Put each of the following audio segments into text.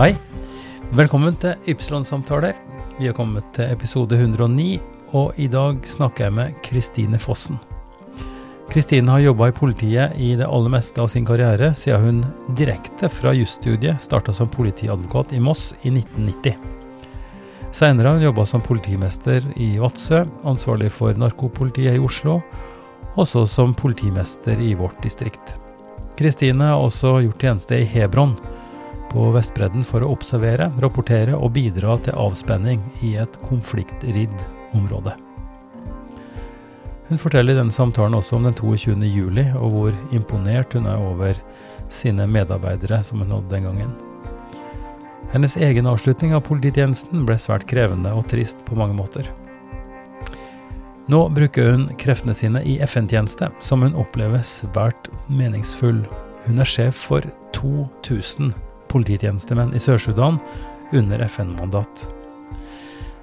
Hei. Velkommen til Ypsilon-samtaler. Vi har kommet til episode 109, og i dag snakker jeg med Kristine Fossen. Kristine har jobba i politiet i det aller meste av sin karriere, siden hun direkte fra jusstudiet starta som politiadvokat i Moss i 1990. Seinere har hun jobba som politimester i Vadsø, ansvarlig for narkopolitiet i Oslo, og så som politimester i vårt distrikt. Kristine har også gjort tjeneste i Hebron, på Vestbredden for å observere, rapportere og bidra til avspenning i et konfliktridd område. Hun forteller i denne samtalen også om den 22. juli, og hvor imponert hun er over sine medarbeidere som hun nådde den gangen. Hennes egen avslutning av polititjenesten ble svært krevende og trist på mange måter. Nå bruker hun kreftene sine i FN-tjeneste, som hun opplever svært meningsfull. Hun er sjef for 2000 polititjenestemenn i Sør-Sudan under FN-mandat.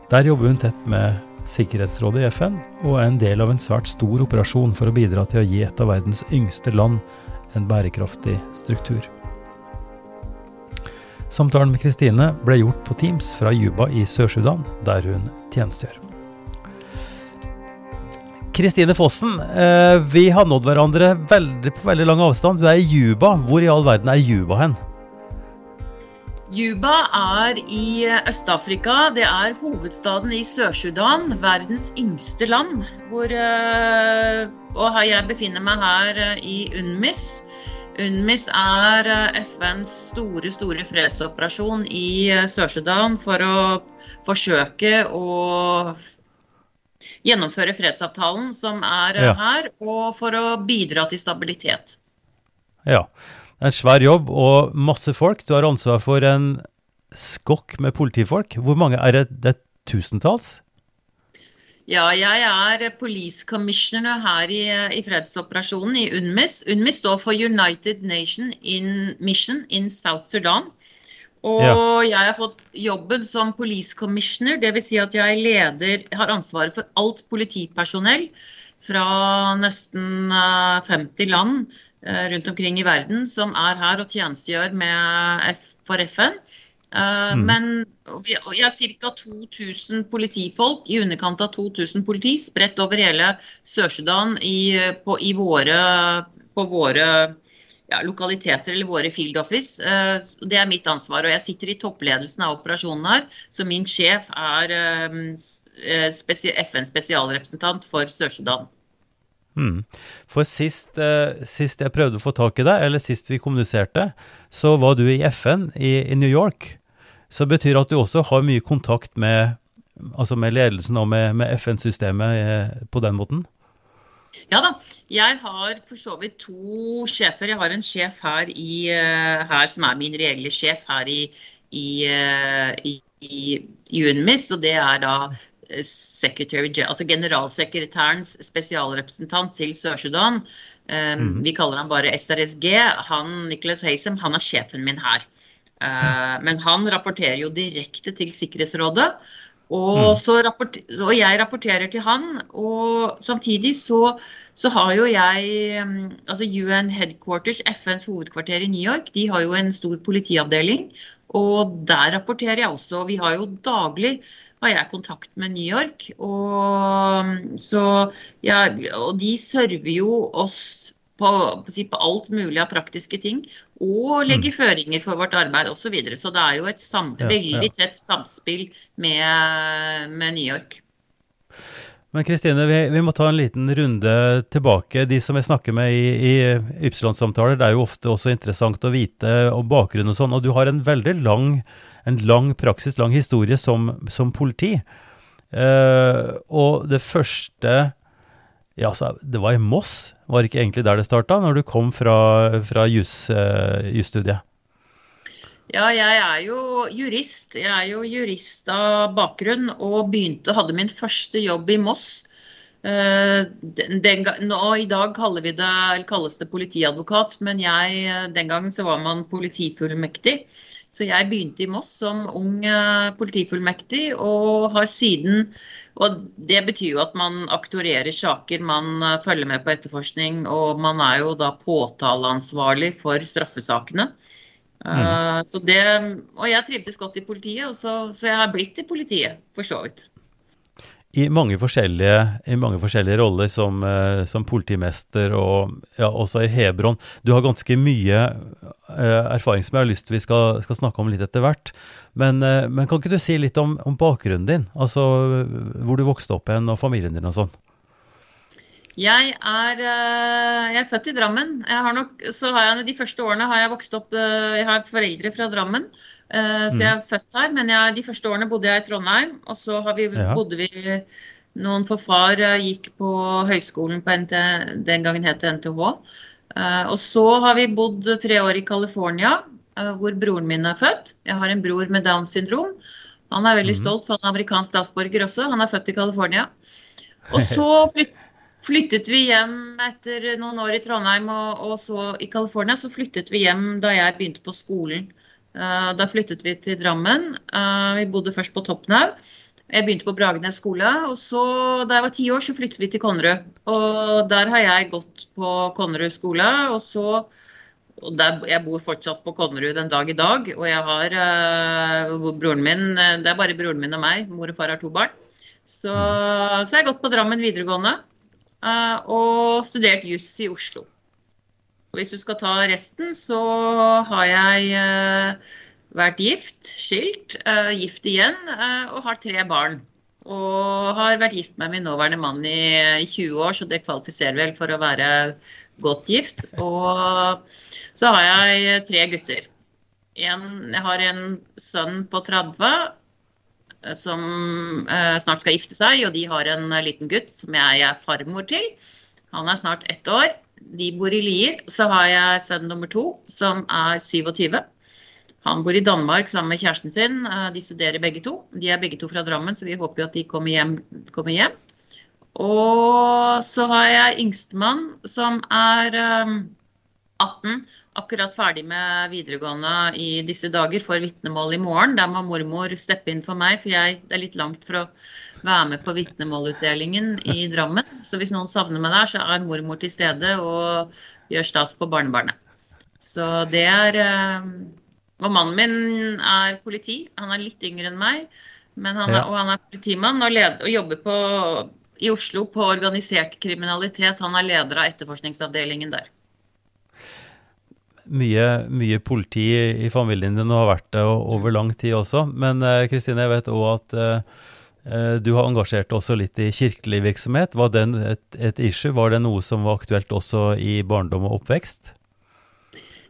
Der jobber hun tett med Sikkerhetsrådet i FN, og er en del av en svært stor operasjon for å bidra til å gi et av verdens yngste land en bærekraftig struktur. Samtalen med Kristine ble gjort på Teams fra Juba i Sør-Sudan, der hun tjenestegjør. Kristine Fossen, eh, vi har nådd hverandre veldig, på veldig lang avstand. Du er i Juba. Hvor i all verden er Juba hen? Juba er i Øst-Afrika. Det er hovedstaden i Sør-Sudan, verdens yngste land. Hvor, eh, og jeg befinner meg her eh, i UNMIS. UNMIS er eh, FNs store, store fredsoperasjon i Sør-Sudan for å forsøke å gjennomføre fredsavtalen som er ja. her, og for å bidra til stabilitet. Ja, en svær jobb og masse folk. Du har ansvar for en skokk med politifolk. Hvor mange er det? Det er tusentalls? Ja, jeg er police commissioner her i, i, fredsoperasjonen i UNMIS. UNMIS står for United Nation in Mission in South Sudan. Og ja. jeg har fått jobben som police commissioner, dvs. Si at jeg leder, har ansvaret for alt politipersonell fra nesten 50 eh, land rundt omkring i verden som er her og tjenestegjør for FN. Uh, mm. Men vi, har ca. 2000 politifolk, i underkant av 2000 politi, spredt over hele Sør-Sudan i, i, våre, på våre ja, lokaliteter eller våre field office. Det er mitt ansvar. Og jeg sitter i toppledelsen av operasjonen her, så min sjef er uh, FNs spesialrepresentant for Sør-Sudan. Mm. For sist, eh, sist, jeg prøvde å få tak i deg, eller sist vi kommuniserte, så var du i FN i, i New York. Så betyr det at du også har mye kontakt med, altså med ledelsen og med, med FN-systemet eh, på den måten? Ja da. Jeg har for så vidt to sjefer. Jeg har en sjef her, i, uh, her som er min reelle sjef her i, i, uh, i, i UNMIS, og det er da altså generalsekretærens spesialrepresentant til Sør-Sudan. Um, mm. Vi kaller han bare SRSG. Han, Nicholas Haysem, han er sjefen min her. Uh, men han rapporterer jo direkte til Sikkerhetsrådet. Og, mm. rapport, og, jeg rapporterer til han. Og samtidig så, så har jo jeg altså UN Headquarters, FNs hovedkvarter i New York, de har jo en stor politiavdeling. Og der rapporterer jeg også. Vi har jo daglig har jeg kontakt med New York. Og, så, ja, og de server jo oss på, på, alt mulig av praktiske ting. Og legger mm. føringer for vårt arbeid osv. Så, videre. så det er jo et sam, ja, veldig tett samspill med, med New York. Men Kristine, vi, vi, må ta en liten runde tilbake. De som jeg snakker med i, i Ypsilon-samtaler, det er jo ofte også interessant å vite om bakgrunn og sånn. Og du har en veldig lang en lang praksis, lang historie som, som politi. Uh, og det første ja, så Det var i Moss, var ikke egentlig der det starta, når du kom fra, fra jusstudiet? Uh, ja, jeg er jo jurist. Jeg er jo jurist av bakgrunn og begynte, hadde min første jobb i Moss. Uh, den, den, nå, I dag kaller det, kalles det politiadvokat, men jeg, den gangen så var man politifullmektig. Så jeg begynte i Moss som ung eh, politifullmektig, og har siden Og det betyr jo at man aktorerer saker, man eh, følger med på etterforskning, og man er jo da påtaleansvarlig for straffesakene. Uh, så det, og jeg trivdes godt i politiet, så, så, jeg har blitt i politiet, for så vidt. I mange forskjellige, i mange forskjellige roller som, uh, som, politimester og ja, også i Hebron. Du har ganske mye uh, erfaring som jeg har lyst til vi skal, skal snakke om litt etter hvert. Men, men, kan ikke du si litt om, om bakgrunnen din? Altså hvor du vokste opp hen, og familien din og sånn? Jeg er, eh, jeg er, født i Drammen. Har nok, så har jeg, De første årene har jeg vokst opp eh, Jeg har foreldre fra Drammen, eh, så jeg er mm. født her. Men jeg, de første årene bodde jeg i Trondheim. Og så vi, ja. bodde vi noen for far gikk på høyskolen på NT, den gangen het NTH. Og så har vi bodd tre år i California, hvor broren min er født. Jeg har en bror med Downs syndrom. Han er veldig mm. stolt, for han er amerikansk statsborger også. Han er født i California. Og så flyttet flyttet vi hjem etter noen år i Trondheim og, og så i California. Så flyttet vi hjem da jeg begynte på skolen. Uh, da flyttet vi til Drammen. Uh, vi bodde først på Toppnau. Jeg begynte på Bragenes skole. Og så, da jeg var ti år, så flyttet vi til Konnerud. Og der har jeg gått på Konnerud skole. Og så og der, Jeg bor fortsatt på Konnerud den dag i dag. Og jeg har uh, broren min Det er bare broren min og meg. Mor og far har to barn. Så, så jeg har gått på Drammen videregående. Eh, og studert juss i Oslo. Hvis du skal ta resten, så har jeg eh, vært gift, skilt, eh, gift igjen og har tre barn. Og har vært gift med min nåværende mann i 20 år, så det kvalifiserer vel for å være godt gift. Og så har jeg tre gutter. En, jeg har en sønn på 30 som eh, snart skal gifte seg, og de har en eh, liten gutt som jeg er farmor til. Han er snart ett år. De bor i Lier. Så har jeg sønn nummer to, som er 27. Han bor i Danmark sammen med kjæresten sin. Eh, de studerer begge to. De er begge to fra Drammen, så vi håper jo at de kommer hjem. Kommer hjem. Og så har jeg yngstemann som er 18 akkurat ferdig med videregående i disse dager, får vitnemål i morgen. Der må mormor steppe inn for meg, for jeg, det er litt langt for å være med på vitnemålutdelingen i Drammen. Så hvis noen savner meg der, så er mormor til stede og gjør stas på barnebarnet. Så det er eh, Og mannen min er politi. Han er litt yngre enn meg, han er, og han er politimann og, led, og jobber på, i Oslo på organisert kriminalitet. Han er leder av etterforskningsavdelingen der mye, mye politi i familien din og har vært det over lang tid også. Men eh, Kristine, jeg vet òg at uh, du har engasjert også litt i kirkelig virksomhet. Var det et, et, issue? Var det noe som var aktuelt også i barndom og oppvekst?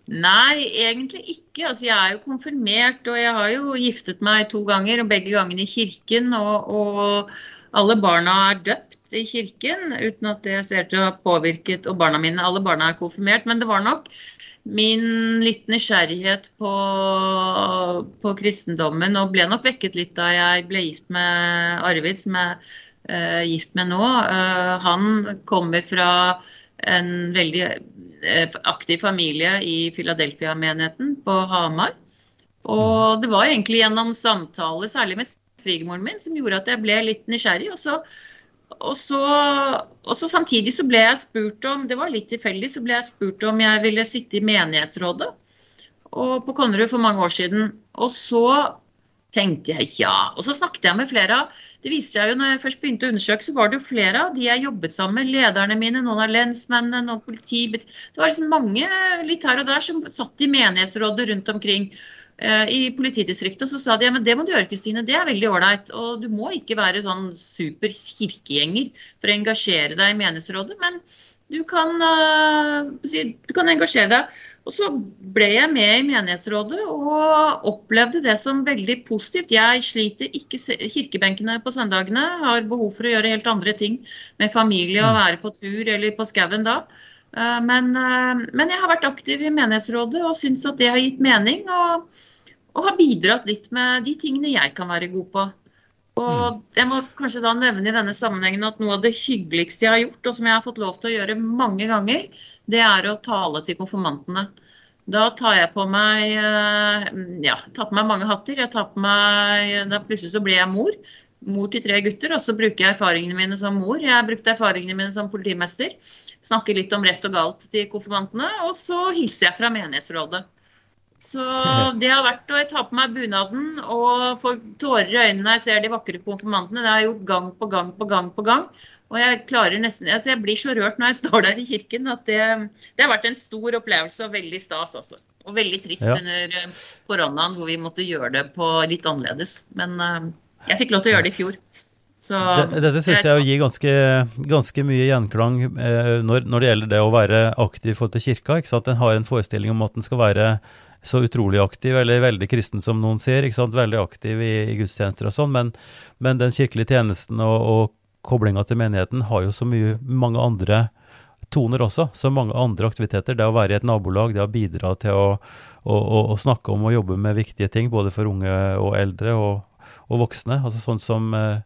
Nei, egentlig ikke. Altså, jeg er jo konfirmert, og jeg har jo giftet meg to ganger, og begge gangene i kirken. Og, og, alle barna er døpt i kirken, uten at det ser til å ha påvirket Og barna mine, alle barna er konfirmert, men det var nok min litt nysgjerrighet på, på, kristendommen, og ble nok vekket litt da jeg ble gift med Arvid, som jeg er uh, gift med nå. Uh, han kommer fra en veldig uh, aktiv familie i Philadelphia-menigheten på Hamar. Og det var egentlig gjennom samtale, særlig med svigermoren min, som gjorde at jeg ble litt nysgjerrig. Og så og så, og så, samtidig så ble jeg spurt om det var litt tilfeldig, så ble jeg spurt om jeg ville sitte i menighetsrådet og på Konnerud for mange år siden. Og så tenkte jeg ja. Og så snakket jeg med flere av Det viste jeg jo når jeg først begynte å undersøke, så var det jo flere av de jeg jobbet sammen med, lederne mine, noen av lensmennene, noen politi Det var liksom mange litt her og der som satt i menighetsrådet rundt omkring. Eh, i politidistriktet, så sa de ja, men det må du gjøre, Kristine. Det er veldig ålreit. Og du må ikke være sånn super kirkegjenger for å engasjere deg i menighetsrådet, men du kan, uh, du kan engasjere deg. Og så ble jeg med i menighetsrådet og opplevde det som veldig positivt. Jeg sliter ikke kirkebenkene på søndagene, har behov for å gjøre helt andre ting med familie og mm. være på tur eller på skauen da. Eh, men, eh, men, jeg har vært aktiv i menighetsrådet og syns at det har gitt mening. Og, og, har bidratt litt med de tingene jeg kan være god på. Og mm. jeg må kanskje da nevne i denne sammenhengen at noe av det hyggeligste jeg har gjort, og som jeg har fått lov til å gjøre mange ganger, det er å tale til konfirmantene. Da tar jeg på meg eh, ja, tar på meg mange hatter. Jeg tar på meg, da Plutselig så blir jeg mor. Mor til tre gutter. Og så bruker jeg erfaringene mine som mor. Jeg brukte erfaringene mine som politimester snakker litt om rett og galt til konfirmantene. Og så hilser jeg fra menighetsrådet. Så det har vært å ta på meg bunaden og få tårer i øynene når jeg ser de vakre konfirmantene. Det har jeg gjort gang på gang på gang på gang. Og jeg klarer nesten altså Jeg blir så rørt når jeg står der i kirken at det, det har vært en stor opplevelse og veldig stas, altså. Og veldig trist ja. under eh, koronaen hvor vi måtte gjøre det på litt annerledes. Men uh, jeg fikk lov til å gjøre det i fjor. Så, dette syns jeg gir ganske, ganske mye gjenklang eh, når, når, det gjelder det å være aktiv i forhold til kirka. ikke sant? En har en forestilling om at en skal være så utrolig aktiv, eller veldig kristen som noen sier. ikke sant? Veldig aktiv i, i gudstjenester og sånn, men, men, den kirkelige tjenesten og, og koblinga til menigheten har jo så mye, mange andre toner også, så mange andre aktiviteter. Det å være i et nabolag, det å bidra til å, å, å, å snakke om og jobbe med viktige ting, både for unge og eldre, og, og voksne. altså sånn som, eh,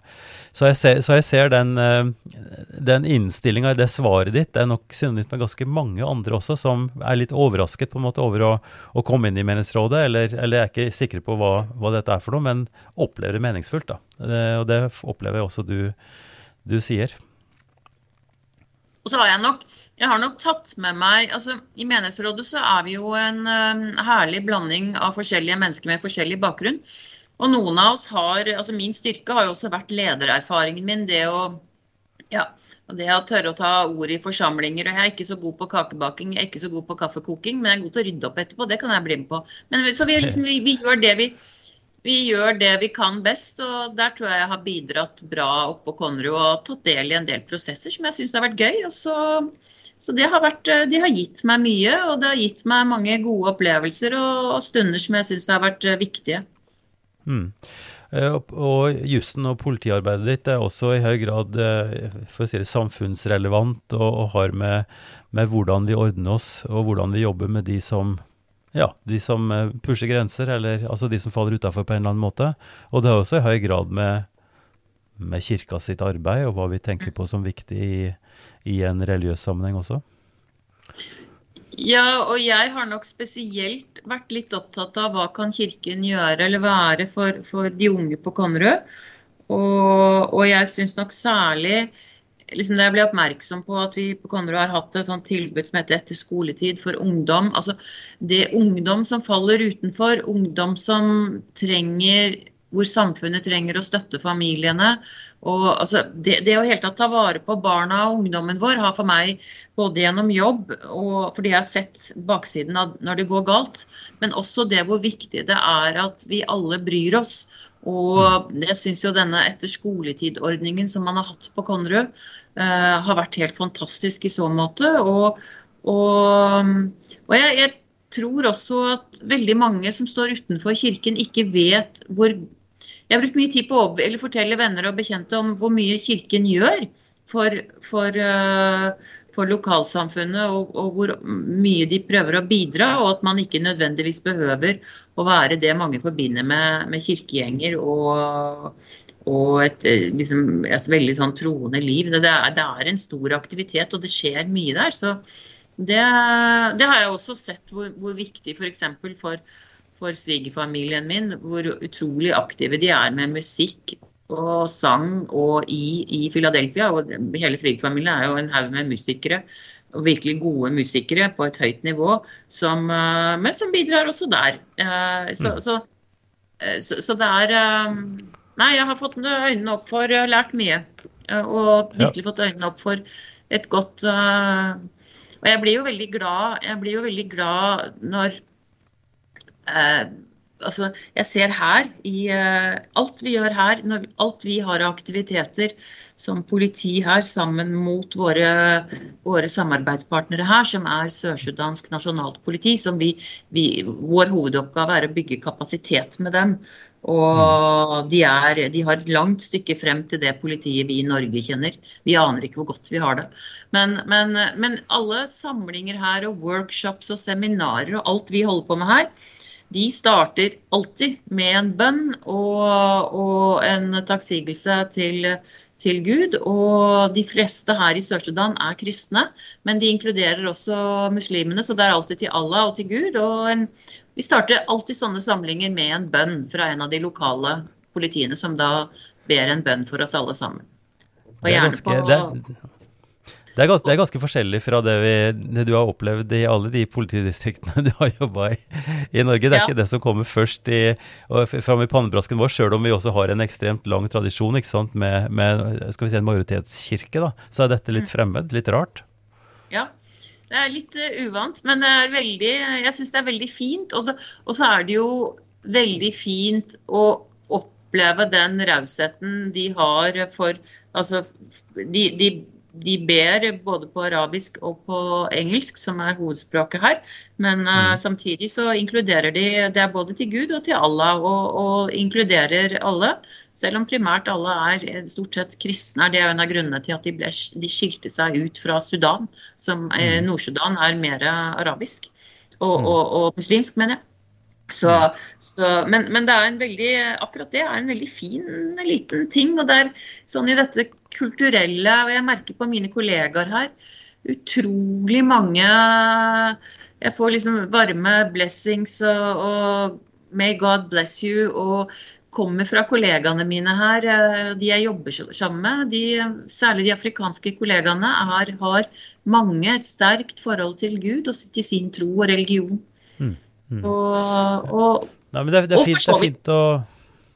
Så jeg ser, så jeg ser den, eh, den innstillinga i det svaret ditt. Det er nok synonymt med ganske mange andre også, som er litt overrasket på en måte over å, å komme inn i Menighetsrådet, eller, eller er ikke sikre på hva, hva, dette er for noe, men opplever det meningsfullt. da. Og det opplever jeg også du, du sier. Og så har jeg nok jeg har nok tatt med meg altså I Menighetsrådet så er vi jo en um, herlig blanding av forskjellige mennesker med forskjellig bakgrunn. Og noen av oss har altså Min styrke har jo også vært ledererfaringen min. Det å, ja, det å tørre å ta ordet i forsamlinger. og Jeg er ikke så god på kakebaking, jeg er ikke så god på kaffekoking, men jeg er god til å rydde opp etterpå. Det kan jeg bli med på. Men så vi, liksom, vi, vi gjør det vi, vi gjør det vi kan best, og der tror jeg jeg har bidratt bra oppå Konrad og tatt del i en del prosesser som jeg syns har vært gøy. og så så det har, vært, de har gitt meg mye, og det har gitt meg mange gode opplevelser og, og stunder som jeg syns har vært viktige. Mm. Og, og jussen og politiarbeidet ditt er også i høy grad eh, for å si det, samfunnsrelevant og, og har med, med, hvordan vi ordner oss og hvordan vi jobber med de som ja, de som eh, pusher grenser, eller altså de som faller utafor på en eller annen måte. Og det er også i høy grad med, med kirka sitt arbeid og hva vi tenker på som viktig i, i en religiøs sammenheng også. Ja, og jeg har nok spesielt vært litt opptatt av hva kan Kirken gjøre eller være for, for de unge på Konnerud. Og, og, jeg syns nok særlig liksom da jeg ble oppmerksom på at vi på Konnerud har hatt et sånt tilbud som heter Etter skoletid for ungdom. Altså det ungdom som faller utenfor, ungdom som trenger hvor samfunnet trenger å støtte familiene. Og, altså, det, det, å helt tatt ta vare på barna og ungdommen vår har for meg både gjennom jobb og fordi jeg har sett baksiden av når det går galt, men også det hvor viktig det er at vi alle bryr oss. Og jeg syns jo denne etter skoletid-ordningen som man har hatt på Konnerud, uh, har vært helt fantastisk i så måte. Og, og, og jeg, jeg tror også at veldig mange som står utenfor kirken, ikke vet hvor jeg har brukt mye tid på å fortelle venner og bekjente om hvor mye Kirken gjør for, for, uh, for lokalsamfunnet, og, og, hvor mye de prøver å bidra, og at man ikke nødvendigvis behøver å være det mange forbinder med, med kirkegjenger og, og et, eh, liksom, et, veldig sånn troende liv. Det er, det er, en stor aktivitet, og det skjer mye der. så det, det har jeg også sett hvor, hvor viktig f.eks. for, for for svigerfamilien min hvor utrolig aktive de er med musikk og sang og i, i Philadelphia. Og hele svigerfamilien er jo en haug med musikere. Og virkelig gode musikere på et høyt nivå, som, eh, men som bidrar også der. Eh, så, mm. så, eh, så, så det er Nei, jeg har fått øynene opp for Jeg har lært mye. Og virkelig fått øynene opp for et godt Og jeg blir jo veldig glad, jeg blir jo veldig glad når eh, altså, jeg ser her, i eh, alt vi gjør her, når, alt vi har av aktiviteter som politi her, sammen mot våre, våre samarbeidspartnere her, som er sørsudansk nasjonalt politi, som vi, vi, vår hovedoppgave er å bygge kapasitet med dem. Og de, er, de, har et langt stykke frem til det politiet vi i Norge kjenner. Vi aner ikke hvor godt vi har det. Men, men, men alle samlinger her og workshops og seminarer og alt vi holder på med her, de starter alltid med en bønn og, og en takksigelse til, til, Gud. Og de fleste her i Sør-Sudan er kristne, men de inkluderer også muslimene. Så det er alltid til Allah og til Gud. Og en, vi starter alltid sånne samlinger med en bønn fra en av de lokale politiene, som da ber en bønn for oss alle sammen. Og gjerne på Det er, ganske, det er ganske forskjellig fra det, vi, det, du har opplevd i alle de politidistriktene du har jobba i i Norge. Det er ja. ikke det som kommer først i, fram i pannebrasken vår, sjøl om vi også har en ekstremt lang tradisjon med, med skal vi si, en majoritetskirke. da, Så er dette litt mm. fremmed, litt rart. Ja, det er litt uh, uvant, men det er veldig, jeg syns det er veldig fint. Og, det, og så er det jo veldig fint å oppleve den rausheten de har for Altså, de, de de ber både på arabisk og på engelsk, som er hovedspråket her. Men uh, samtidig så inkluderer de Det er både til Gud og til Allah, og, og inkluderer alle. Selv om primært alle er stort sett kristne. er Det en av grunnene til at de, ble, de skilte seg ut fra Sudan, som eh, mm. Nord-Sudan er mer arabisk. Og, mm. og, og muslimsk, mener jeg. Så, mm. så, men, men, det er en veldig, akkurat det er en veldig fin liten ting. Og det er sånn i dette kulturelle, og jeg merker på mine kollegaer her, utrolig mange Jeg får liksom varme blessings og, og May God bless you. og kommer fra kollegaene mine her, de jeg jobber sammen med. De, særlig de afrikanske kollegaene er, har mange et sterkt forhold til Gud og til sin tro og religion. Mm, mm. Og, og, Nei, det, det, er fint, det, er fint, å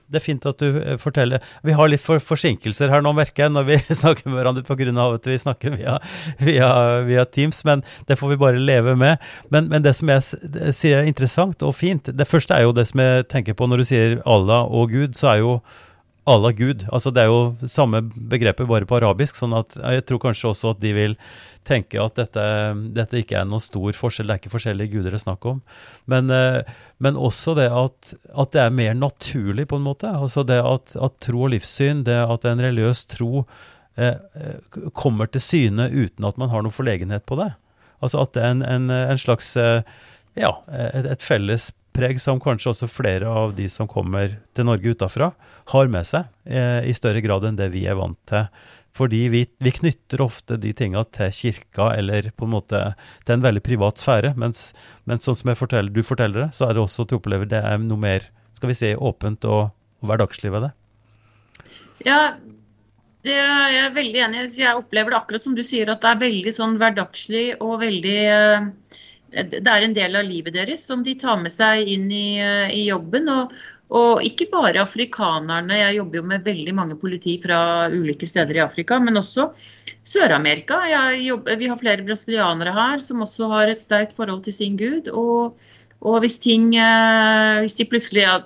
det er fint at du eh, forteller. Vi har litt for forsinkelser her nå, merker jeg, når vi snakker med hverandre pga. at vi snakker via, via, via, Teams, men det får vi bare leve med. Men, men, det som jeg sier er interessant og fint, det første er jo det som jeg tenker på når du sier Allah og Gud, så er jo Allah Gud. Altså det er jo samme begrepet bare på arabisk, sånn at jeg tror kanskje også at de vil tenke at dette, dette, ikke er noen stor forskjell, det er ikke forskjellige guder det er snakk om. Men, eh, men også det at, at, det er mer naturlig, på en måte. Altså det at, at tro og livssyn, det at en religiøs tro eh, eh, kommer til syne uten at man har noen forlegenhet på det. Altså at det er en, en, en slags eh, ja, et, et felles preg som kanskje også flere av de som kommer til Norge utafra, har med seg eh, i større grad enn det vi er vant til fordi vi, vi, knytter ofte de tinga til kirka, eller på en måte til en veldig privat sfære. Mens, mens sånn som forteller, du forteller det, så er det også at å oppleve det er noe mer skal vi si, åpent og, og hverdagslig ved det. Ja, det er jeg veldig enig. Jeg opplever det akkurat som du sier, at det er veldig sånn hverdagslig og veldig eh, Det er en del av livet deres som de tar med seg inn i, eh, i jobben. og og ikke bare afrikanerne, jeg jobber jo med veldig mange politi fra ulike steder i Afrika, men også Sør-Amerika. Vi har flere brasilianere her som også har et sterkt forhold til sin gud. Og, og hvis ting eh, Hvis de plutselig ja,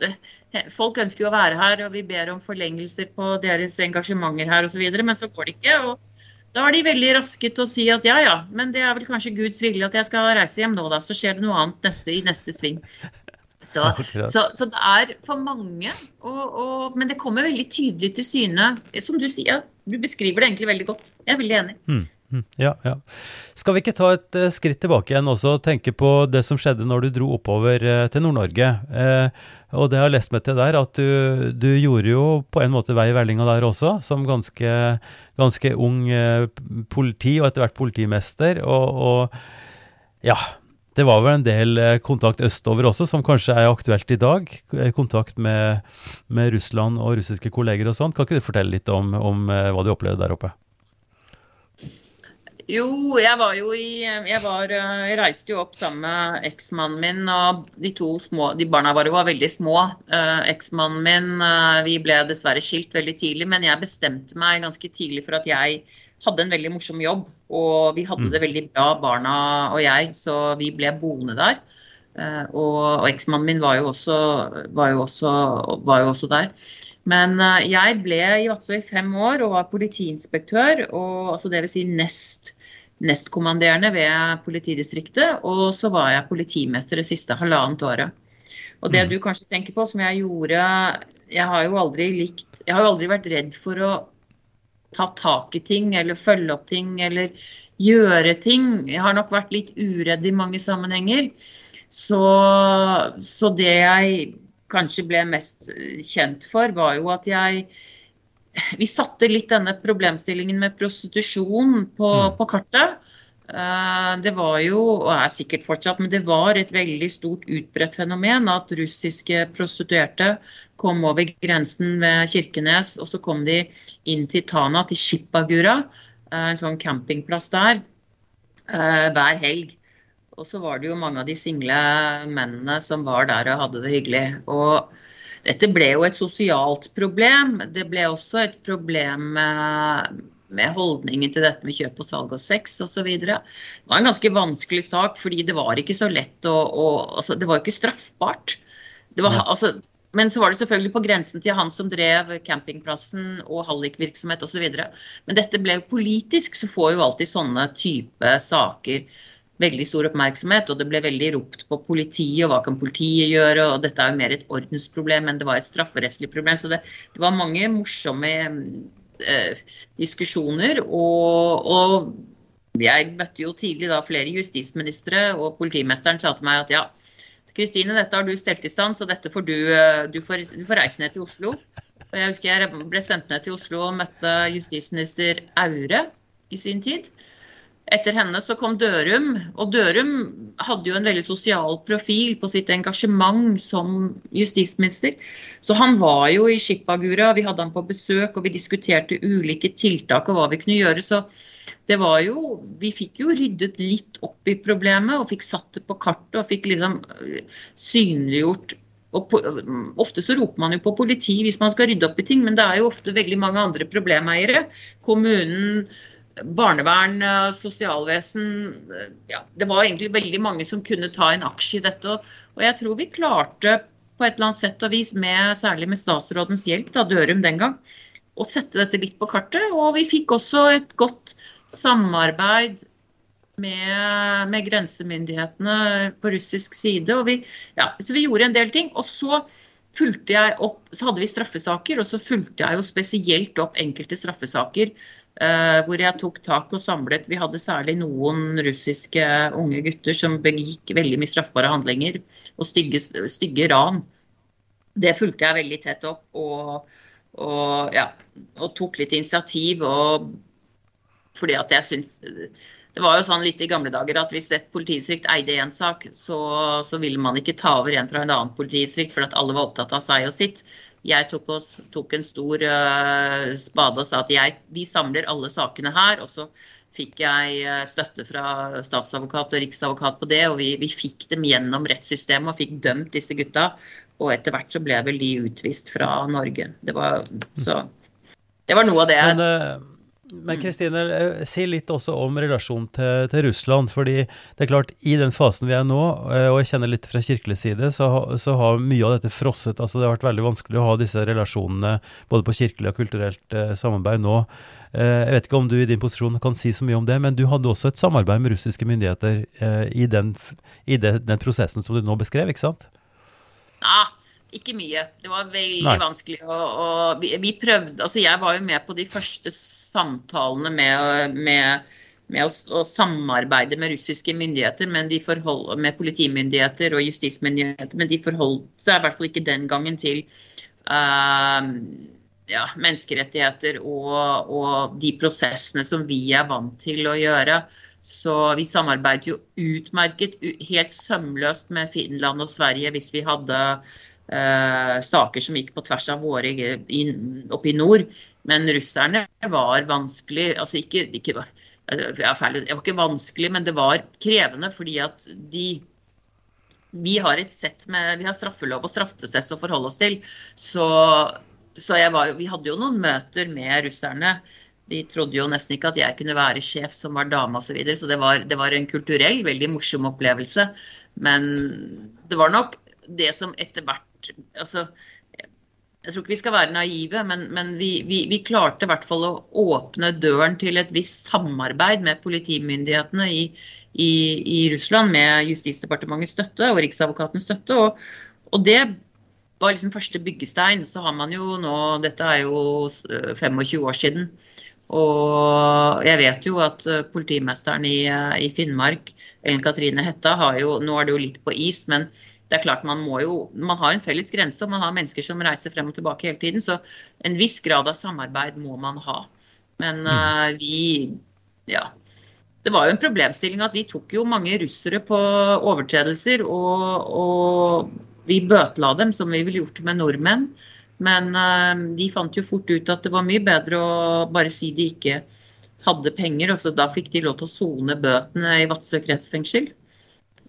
Folk ønsker jo å være her, og vi ber om forlengelser på deres engasjementer her osv., men så går det ikke. og da er de veldig raske til å si at ja ja, men det er vel kanskje Guds vilje at jeg skal reise hjem nå, da. Så skjer det noe annet neste, i neste sving. Så, så, så, det er for mange, og, og, men det kommer veldig tydelig til syne. Som du sier, du beskriver det egentlig veldig godt. Jeg er veldig enig. Mm, mm, ja, ja. Skal vi ikke ta et uh, skritt tilbake igjen også og tenke på det som skjedde når du dro oppover uh, til Nord-Norge? Uh, og det har jeg lest meg til der, at du, du, gjorde jo på en måte vei i vellinga der også, som ganske, ganske ung politi, og etter hvert politimester. og, og ja, det var vel en del eh, kontakt østover også, som kanskje er aktuelt i dag? Eh, kontakt med, med Russland og russiske kolleger og sånn. Kan ikke du fortelle litt om, om eh, hva du opplevde der oppe? Jo, jeg var jo i Jeg, var, jeg reiste jo opp sammen med eksmannen min, og de to små De barna våre var veldig små. Uh, eksmannen min uh, Vi ble dessverre skilt veldig tidlig, men jeg bestemte meg ganske tidlig for at jeg hadde en veldig morsom jobb. Og vi hadde mm. det veldig bra, barna og jeg, så vi ble boende der. Uh, og, og eksmannen min var jo, også, var, jo også, var jo også, der. Men uh, jeg ble i Vadsø i fem år og var politiinspektør, og, altså dvs. Si nest, nestkommanderende ved politidistriktet. Og så var jeg politimester det siste halvannet året. Og det mm. du kanskje tenker på, som jeg gjorde Jeg har jo aldri likt Jeg har jo aldri vært redd for å ta tak i ting eller følge opp ting eller gjøre ting. Jeg har nok vært litt uredd i mange sammenhenger. Så, så det jeg kanskje ble mest kjent for, var jo at jeg Vi satte litt denne problemstillingen med prostitusjon på, mm. på kartet. Eh, det var jo, og er sikkert fortsatt, men det var et veldig stort utbredt fenomen at russiske prostituerte kom over grensen ved Kirkenes, og så kom de inn til Tana, til Shipagura. en sånn campingplass der, hver helg. Og så var det jo mange av de single mennene som var der og hadde det hyggelig. Og dette ble jo et sosialt problem. Det ble også et problem med, med holdningen til dette med kjøp og salg og sex osv. Det var en ganske vanskelig sak, fordi det var ikke så lett å, å altså, Det var ikke straffbart. Det var, altså, men så var det selvfølgelig på grensen til han som drev campingplassen og hallikvirksomhet osv. Men dette ble jo politisk, så får jo alltid sånne type saker veldig stor oppmerksomhet, og det ble veldig ropt på politiet, og hva kan politiet gjøre, og dette er jo mer et ordensproblem enn det var et strafferettslig problem. Så det, det var mange morsomme eh, diskusjoner, og, og jeg møtte jo tidlig da flere justisministre, og politimesteren sa til meg at ja, Kristine, dette har du stelt i stand, så dette får du, eh, du får, du får reise ned til Oslo. Og jeg husker jeg ble sendt ned til Oslo og møtte justisminister Aure i sin tid. Etter henne så kom Dørum, og Dørum hadde jo en veldig sosial profil på sitt engasjement som justisminister. Så han var jo i Skipagura, vi hadde han på besøk, og vi diskuterte ulike tiltak og hva vi kunne gjøre. Så det var jo Vi fikk jo ryddet litt opp i problemet og fikk satt det på kartet og fikk liksom øh, synliggjort og ofte så roper man jo på politi hvis man skal rydde opp i ting, men det er jo ofte veldig mange andre problemeiere. Kommunen, barnevern, eh, sosialvesen eh, ja, Det var egentlig veldig mange som kunne ta en aksje i dette. Og jeg tror vi klarte på et eller annet sett og vis, med, særlig med statsrådens hjelp, da, Dørum den gang, å sette dette litt på kartet. Og vi fikk også et godt samarbeid med, med grensemyndighetene på russisk side. Og vi, ja, så vi gjorde en del ting. Og så fulgte jeg opp, så hadde vi straffesaker, og så fulgte jeg jo spesielt opp enkelte straffesaker hvor jeg tok tak og samlet Vi hadde særlig noen russiske unge gutter som begikk veldig mye straffbare handlinger og stygge, stygge ran. Det fulgte jeg veldig tett opp og, og, ja, og tok litt initiativ. Og, fordi at jeg syns Det var jo sånn litt i gamle dager at hvis et politidistrikt eide én sak, så, så ville man ikke ta over en fra en annen politidistrikt fordi at alle var opptatt av seg og sitt. Jeg tok, oss, tok en stor uh, spade og sa at jeg, vi samler alle sakene her. Og så fikk jeg uh, støtte fra statsadvokat og riksadvokat på det. Og vi, vi, fikk dem gjennom rettssystemet og fikk dømt disse gutta. Og etter hvert så ble vel de utvist fra Norge. Det var, så, det var noe av det. Men, uh men mm. Kristine, eh, si litt også om relasjonen til, til, Russland. fordi det er klart, i den fasen vi er nå, eh, og jeg kjenner litt fra kirkelig side, så, så, har mye av dette frosset. altså Det har vært veldig vanskelig å ha disse relasjonene både på kirkelig og kulturelt eh, samarbeid nå. Jeg vet ikke om du i din posisjon kan si så mye om det, men du hadde også et samarbeid med russiske myndigheter i, den, i den, den, prosessen som du nå beskrev, ikke sant? Ja, ikke mye. Det var veldig Nei. vanskelig. Og, vi, vi, prøvde Altså, jeg var jo med på de første samtalene med, med, med å, å, samarbeide med russiske myndigheter, men de forhold, med politimyndigheter og justismyndigheter, men de forholdt seg i hvert fall ikke den gangen til uh, ja, menneskerettigheter og, og, de prosessene som vi er vant til å gjøre. Så vi samarbeidet jo utmerket, helt sømløst med Finland og Sverige hvis vi hadde saker som gikk på tvers av våre oppe i nord. Men russerne var vanskelig altså ikke, ikke ja, feil, Det var ikke vanskelig, men det var krevende fordi at de vi har et sett med, vi har straffelov og straffeprosess å forholde oss til. Så, så var, vi hadde jo noen møter med russerne. De trodde jo nesten ikke at jeg kunne være sjef som var dame osv. Så, videre, så det var, det var en kulturell, veldig morsom opplevelse. Men det var nok det som etter hvert altså, jeg tror ikke vi skal være naive, men, men vi, vi, vi, klarte i hvert fall å åpne døren til et visst samarbeid med politimyndighetene i, i, i Russland med Justisdepartementets støtte og Riksadvokatens støtte. Og, og, det var liksom første byggestein. Så har man jo nå Dette er jo 25 år siden. Og jeg vet jo at politimesteren i, i Finnmark, Ellen Katrine Hetta, har jo Nå er det jo litt på is, men det er klart man må jo Man har en felles grense, og man har mennesker som reiser frem og tilbake hele tiden. Så en viss grad av samarbeid må man ha. Men uh, vi Ja. Det var jo en problemstilling at vi tok jo mange russere på overtredelser, og, og vi bøtela dem som vi ville gjort med nordmenn. Men uh, de fant jo fort ut at det var mye bedre å bare si de ikke hadde penger. og så Da fikk de lov til å sone bøtene i Vadsø kretsfengsel.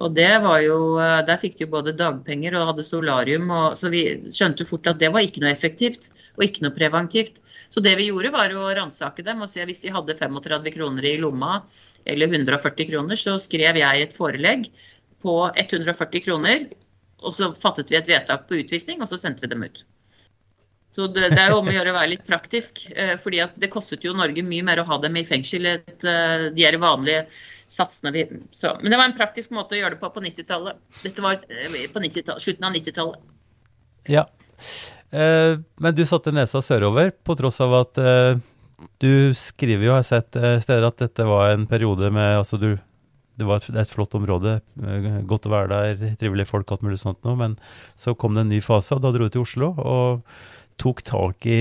Og det var jo, eh, Der fikk de både dagpenger og hadde solarium. Og, så vi skjønte fort at det var ikke noe effektivt og ikke noe preventivt. Så det vi gjorde var å ransake dem og se hvis de hadde 35 kroner i lomma eller 140 kroner, så skrev jeg et forelegg på 140 kroner. Og så fattet vi et vedtak på utvisning, og så sendte vi dem ut. Så det, det er jo om å gjøre å være litt praktisk. Eh, fordi det kostet jo Norge mye mer å ha dem i fengsel. Et, eh, de er vanlige satsene vi så, Men det var en praktisk måte å gjøre det på på 90-tallet. Dette var eh, på 90 slutten av 90-tallet. Ja. Eh, men du satte nesa sørover, på tross av at eh, du skriver jo, har sett eh, steder, at dette var en periode med altså du, Det var et, et flott område, eh, godt å være der, trivelige folk, alt mulig sånt noe. Men så kom det en ny fase, og da dro du til Oslo. og tok tak i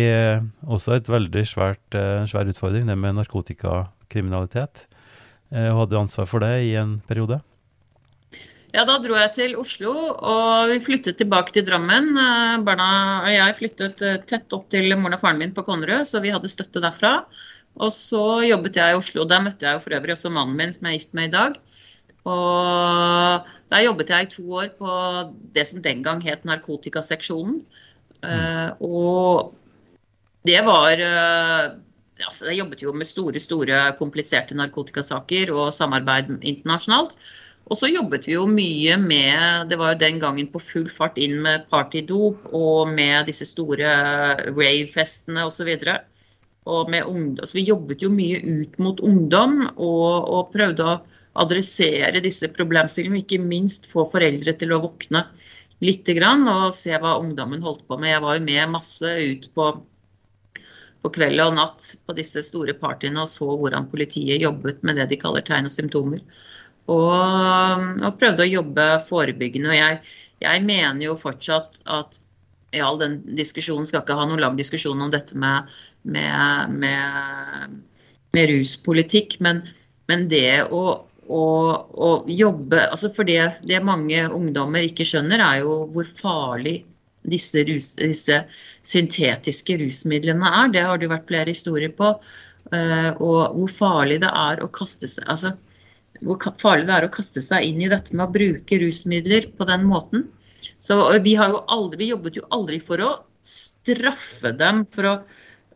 også et veldig svært, svær utfordring, det med narkotikakriminalitet. Eh, og hadde ansvar for det i en periode? Ja, da dro jeg til Oslo, og vi flyttet tilbake til Drammen. Eh, barna og jeg flyttet eh, tett opp til moren og faren min på Konnerud, så vi hadde støtte derfra. Og så jobbet jeg i Oslo. Der møtte jeg jo for øvrig også mannen min, som jeg er gift med i dag. Og der jobbet jeg i to år på det som den gang het narkotikaseksjonen. Mm. og det var altså, Jeg jobbet jo med store, store kompliserte narkotikasaker og samarbeid internasjonalt. Og så jobbet vi jo mye med Det var jo den gangen på full fart inn med partydop og med disse store rave-festene osv. Og med ungdom. Så vi jobbet jo mye ut mot ungdom og, og prøvde å adressere disse problemstillingene. Ikke minst få foreldre til å våkne lite grann og se hva ungdommen holdt på med. Jeg var jo med masse ut på på kveld og natt på disse store partyene og så hvordan politiet jobbet med det de kaller tegn og symptomer. Og, og prøvde å jobbe forebyggende. Og jeg, jeg, mener jo fortsatt at i all den diskusjonen skal ikke ha noen lang diskusjon om dette med, med, med, med ruspolitikk, men, men det å, å, å, jobbe altså For det, det mange ungdommer ikke skjønner, er jo hvor farlig disse, rus, disse, syntetiske rusmidlene er. Det har det vært flere historier på. Uh, og hvor farlig det er å kaste seg altså, hvor farlig det er å kaste seg inn i dette med å bruke rusmidler på den måten. Så vi, har jo aldri, vi jobbet jo aldri for å straffe dem for å,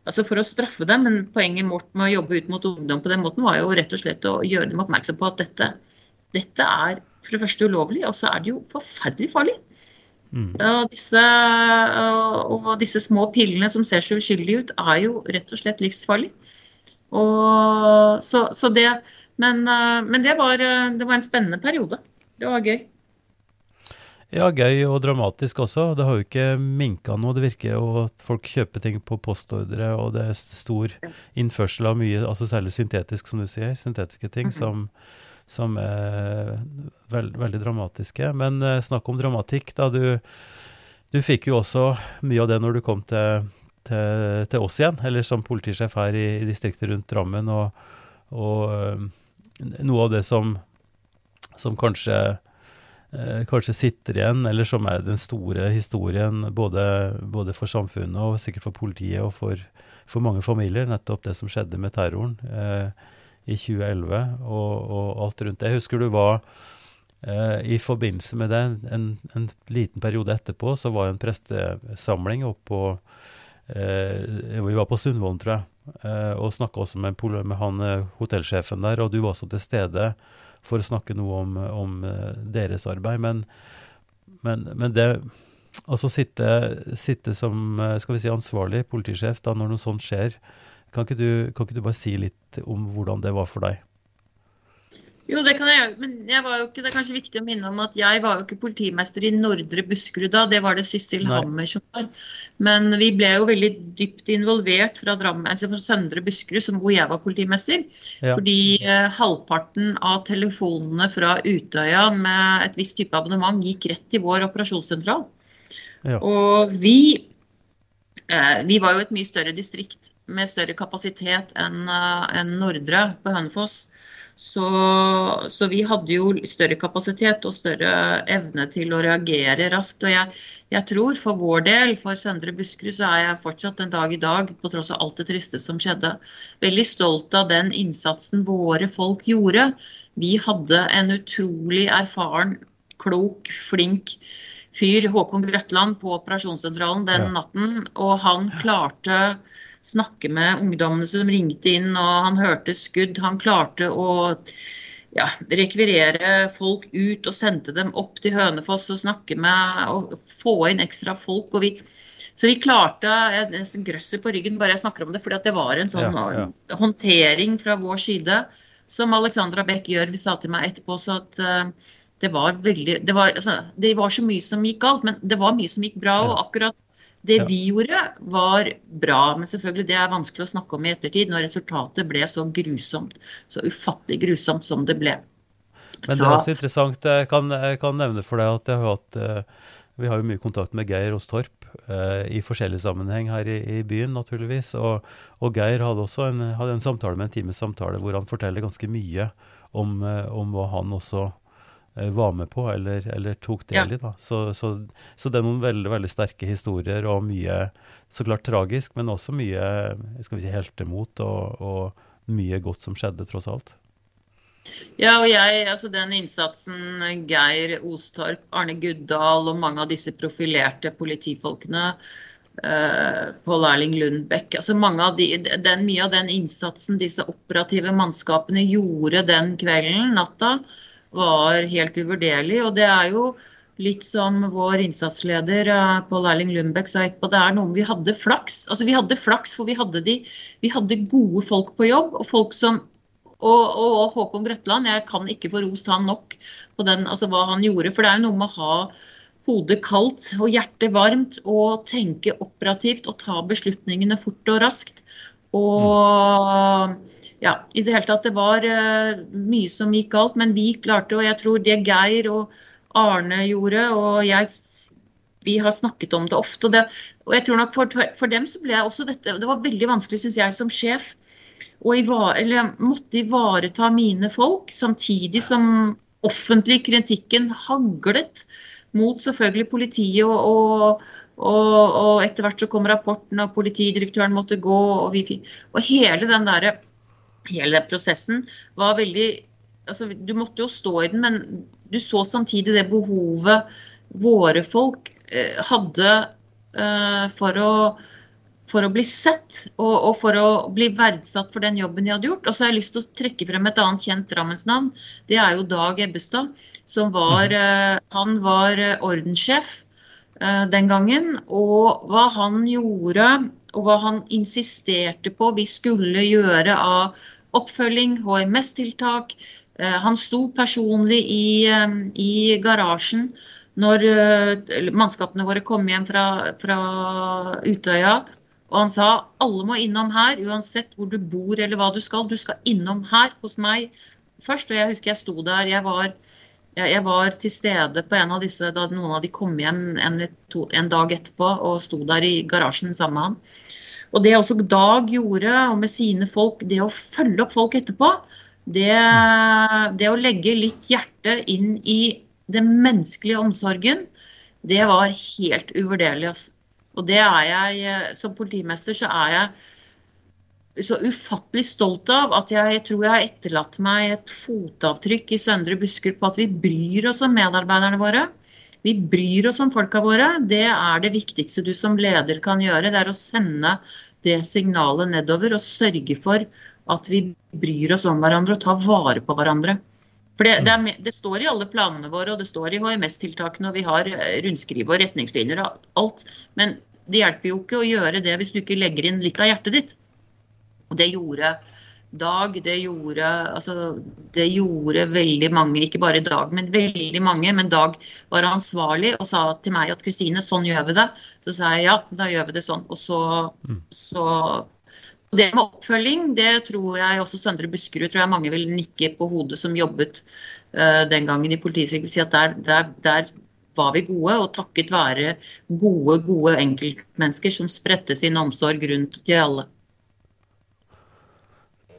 altså for å straffe dem, men poenget vårt med å jobbe ut mot ungdom på den måten var jo rett og slett å gjøre dem oppmerksom på at dette, dette er for det første ulovlig, og så er det jo forferdelig farlig. Mm. Og, disse, og, disse, små pillene som ser så uskyldige ut, er jo rett og slett livsfarlig. Og, så, så det, men, eh, men det, var, det, var, en spennende periode. Det var gøy. Ja, gøy og dramatisk også. Det har jo ikke minka noe. Det virker jo at folk kjøper ting på postordre, og det er stor innførsel av mye, altså særlig syntetisk, som du sier, syntetiske ting, mm -hmm. som som er veld, veldig dramatiske. Men eh, snakk om dramatikk, da. Du, du, fikk jo også mye av det når du kom til, til, til oss igjen, eller som politisjef her i, i distriktet rundt Drammen. Og, og eh, noe av det som, som kanskje eh, kanskje sitter igjen, eller som er den store historien både, både for samfunnet og sikkert for politiet og for, for, mange familier, nettopp det som skjedde med terroren. Eh, i 2011 og, og, alt rundt det. Jeg husker du var eh, I forbindelse med det, en, en, liten periode etterpå, så var det en prestesamling oppå eh, Vi var på Sundvolden, tror jeg, eh, og snakka også med, med, han eh, hotellsjefen der, og du var også til stede for å snakke noe om, om eh, deres arbeid. Men, men, men det Altså sitte, sitte som eh, skal vi si, ansvarlig politisjef da når noe sånt skjer, kan ikke, du, kan ikke, du, bare si litt om hvordan det var for deg? Jo, det kan jeg gjøre. Men jeg ikke, det er kanskje viktig å minne om at jeg var jo ikke politimester i Nordre Buskerud da. Det var det Sissel Hammer som var. Men vi ble jo veldig dypt involvert fra, Drammen, altså fra Søndre Buskerud, hvor jeg var politimester. Ja. Fordi eh, halvparten av telefonene fra Utøya med et visst type abonnement gikk rett til vår operasjonssentral. Ja. Og vi eh, Vi var jo et mye større distrikt med større kapasitet enn eh, en Nordre på Hønefoss. Så, så, vi hadde jo større kapasitet og større evne til å reagere raskt. Og jeg, jeg, tror for vår del, for Søndre Buskerud, så er jeg fortsatt en dag i dag, på tross av alt det triste som skjedde, veldig stolt av den innsatsen våre folk gjorde. Vi hadde en utrolig erfaren, klok, flink fyr, Håkon Grøtland, på operasjonssentralen den natten. Og han klarte snakke med ungdommene som ringte inn, og han hørte skudd. Han klarte å ja, rekvirere folk ut og sendte dem opp til Hønefoss og snakke med og få inn ekstra folk. og vi så vi klarte Jeg nesten grøsser på ryggen bare jeg snakker om det, fordi det var en sånn ja, ja. håndtering fra vår side som Alexandra Beck gjør. Vi sa til meg etterpå så at uh, det var veldig det var, altså, det var, så mye som gikk galt, men det var mye som gikk bra. Og akkurat det ja. vi gjorde, var bra. Men selvfølgelig, det er vanskelig å snakke om i ettertid når resultatet ble så grusomt. Så ufattelig grusomt som det ble. Men det er også interessant. Jeg kan, jeg kan nevne for deg at jeg har hatt eh, vi har jo mye kontakt med Geir Ostorp eh, i forskjellig sammenheng her i, i byen, naturligvis. Og, og Geir hadde også en, hadde en, samtale med en times samtale hvor han forteller ganske mye om, eh, om hva han også Eh, var med på eller, eller tok del ja. i. da. Så, så, så, det er noen veldig veldig sterke historier og mye så klart tragisk, men også mye skal vi si, heltemot og, og mye godt som skjedde, tross alt. Ja, og jeg, altså den innsatsen Geir Ostorp, Arne Guddal og mange av disse profilerte politifolkene Uh, Pål Erling Lundbekk. Altså mange av de, den, mye av den innsatsen disse operative mannskapene gjorde den kvelden, natta, var helt uvurderlig. Og det er jo litt som vår innsatsleder eh, Pål Erling Lundbekk sa etterpå, det er noe vi hadde flaks. Altså vi hadde flaks, for vi hadde, de, vi hadde gode folk på jobb. og folk som og, og, og Håkon Grøtland, jeg kan ikke få rost han nok på den, altså hva han gjorde. For det er jo noe med å ha hodet kaldt og hjertet varmt og tenke operativt og ta beslutningene fort og raskt. Og ja, i det hele tatt, det var uh, mye som gikk galt, men vi klarte, og jeg tror det Geir og Arne gjorde, og jeg vi har snakket om det ofte. Og, det, og jeg tror nok for, for, dem så ble jeg også dette Det var veldig vanskelig, syns jeg, som sjef. å måtte ivareta mine folk, samtidig som offentlig kritikken haglet mot selvfølgelig politiet. og og, og etter hvert så kom rapporten, og politidirektøren måtte gå. Og, vi, og hele den der hele den prosessen var veldig altså, Du måtte jo stå i den, men du så samtidig det behovet våre folk eh, hadde eh, for, å, for, å, bli sett og, og, for å bli verdsatt for den jobben de hadde gjort. Og så har jeg lyst til å trekke frem et annet kjent Drammensnavn. Det er jo Dag Ebbestad. som var, mhm. eh, Han var eh, ordenssjef eh, den gangen. Og hva han gjorde og hva han insisterte på vi skulle gjøre av oppfølging, HMS-tiltak. Eh, han sto personlig i, eh, i garasjen når eh, mannskapene våre kom hjem fra, fra, Utøya. Og han sa alle må innom her, uansett hvor du bor eller hva du skal. Du skal innom her hos meg først. Og jeg husker jeg sto der. Jeg var, jeg var til stede på en av disse da noen av de kom hjem en, to, en dag etterpå og sto der i garasjen sammen med han. Og det også Dag gjorde, og med sine folk, det å følge opp folk etterpå, det, det å legge litt hjerte inn i den menneskelige omsorgen, det var helt uvurderlig. Altså. Og det er jeg, som politimester, så er jeg så ufattelig stolt av at jeg, jeg tror jeg har etterlatt meg et fotavtrykk i Søndre Busker på at vi bryr oss om medarbeiderne våre. Vi bryr oss om folka våre. Det er det viktigste du som leder kan gjøre. Det er å sende det signalet nedover og sørge for at vi bryr oss om hverandre og tar vare på hverandre. For det, det, er, det står i alle planene våre, og det står i HMS-tiltakene, og vi har eh, rundskriv og retningslinjer og alt. Men det hjelper jo ikke å gjøre det hvis du ikke legger inn litt av hjertet ditt. Og det gjorde Dag det gjorde, altså, det gjorde veldig mange, ikke bare Dag, men veldig mange. Men Dag var ansvarlig og sa til meg at Kristine, sånn gjør vi det. Så sa jeg ja, da gjør vi det sånn. Og så, mm. så Det med oppfølging, det tror jeg også Søndre Buskerud tror jeg mange vil nikke på hodet som jobbet uh, den gangen i politiet. Si at der, der, der var vi gode, og takket være gode, gode enkeltmennesker som spredte sin omsorg rundt til alle.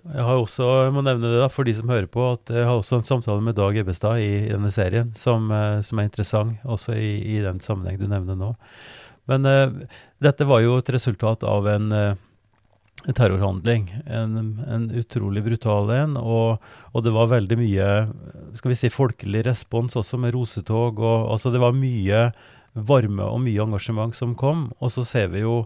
Jeg har også, jeg må nevne det da, for de som hører på, at jeg har også en samtale med Dag Ebbestad i, i denne serien, som, eh, som, er interessant, også i, i, den sammenheng du nevner nå. Men uh, dette var jo et resultat av en, uh, terrorhandling. En, en, utrolig brutal en. Og, og, det var veldig mye skal vi si, folkelig respons også, med rosetog. Og, altså det var mye varme og mye engasjement som kom. Og så ser vi jo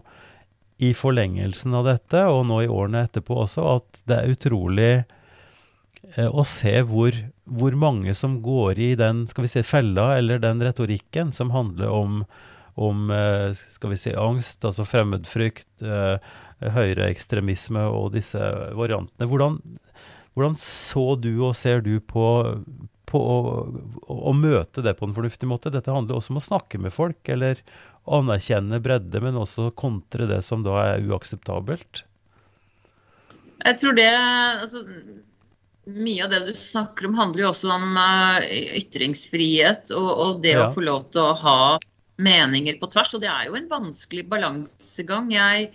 i forlengelsen av dette, og nå i årene etterpå også, at det er utrolig eh, å se hvor, hvor, mange som går i den skal vi si, fella, eller den retorikken som handler om, om eh, skal vi si, angst, altså fremmedfrykt, eh, høyreekstremisme og disse variantene. Hvordan, hvordan, så du og ser du på, på å, å, møte det på en fornuftig måte? Dette handler også om å snakke med folk, eller anerkjenne bredde, men også kontre det som da er uakseptabelt? Jeg tror det altså, Mye av det du snakker om, handler jo også om uh, ytringsfrihet og, og det ja. å få lov til å ha meninger på tvers. Og det er jo en vanskelig balansegang. Jeg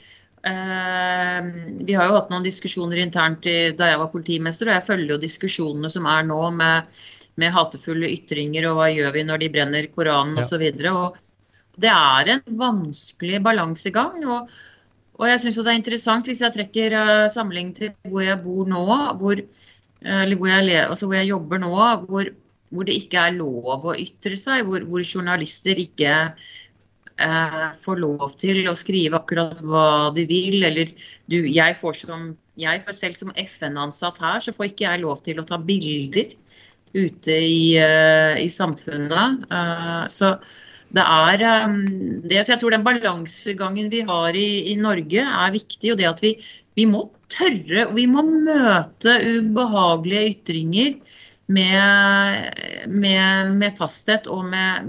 uh, vi har jo hatt noen diskusjoner internt i, da jeg var politimester, og jeg følger jo diskusjonene som er nå med, med hatefulle ytringer og hva gjør vi når de brenner Koranen ja. osv. Og, det er en vanskelig balansegang. Og, og jeg syns det er interessant hvis jeg trekker uh, sammenligning til hvor jeg bor nå, hvor, uh, eller hvor jeg, altså hvor jeg, jobber nå, hvor, hvor, det ikke er lov å ytre seg, hvor, hvor journalister ikke uh, får lov til å skrive akkurat hva de vil. Eller du, jeg får som jeg får selv som FN-ansatt her, så får ikke jeg lov til å ta bilder ute i, i samfunnet. så det er um, det, så Jeg tror den balansegangen vi har i, i Norge er viktig. Og det at vi, vi må tørre og vi må møte ubehagelige ytringer med, med, med fasthet og med,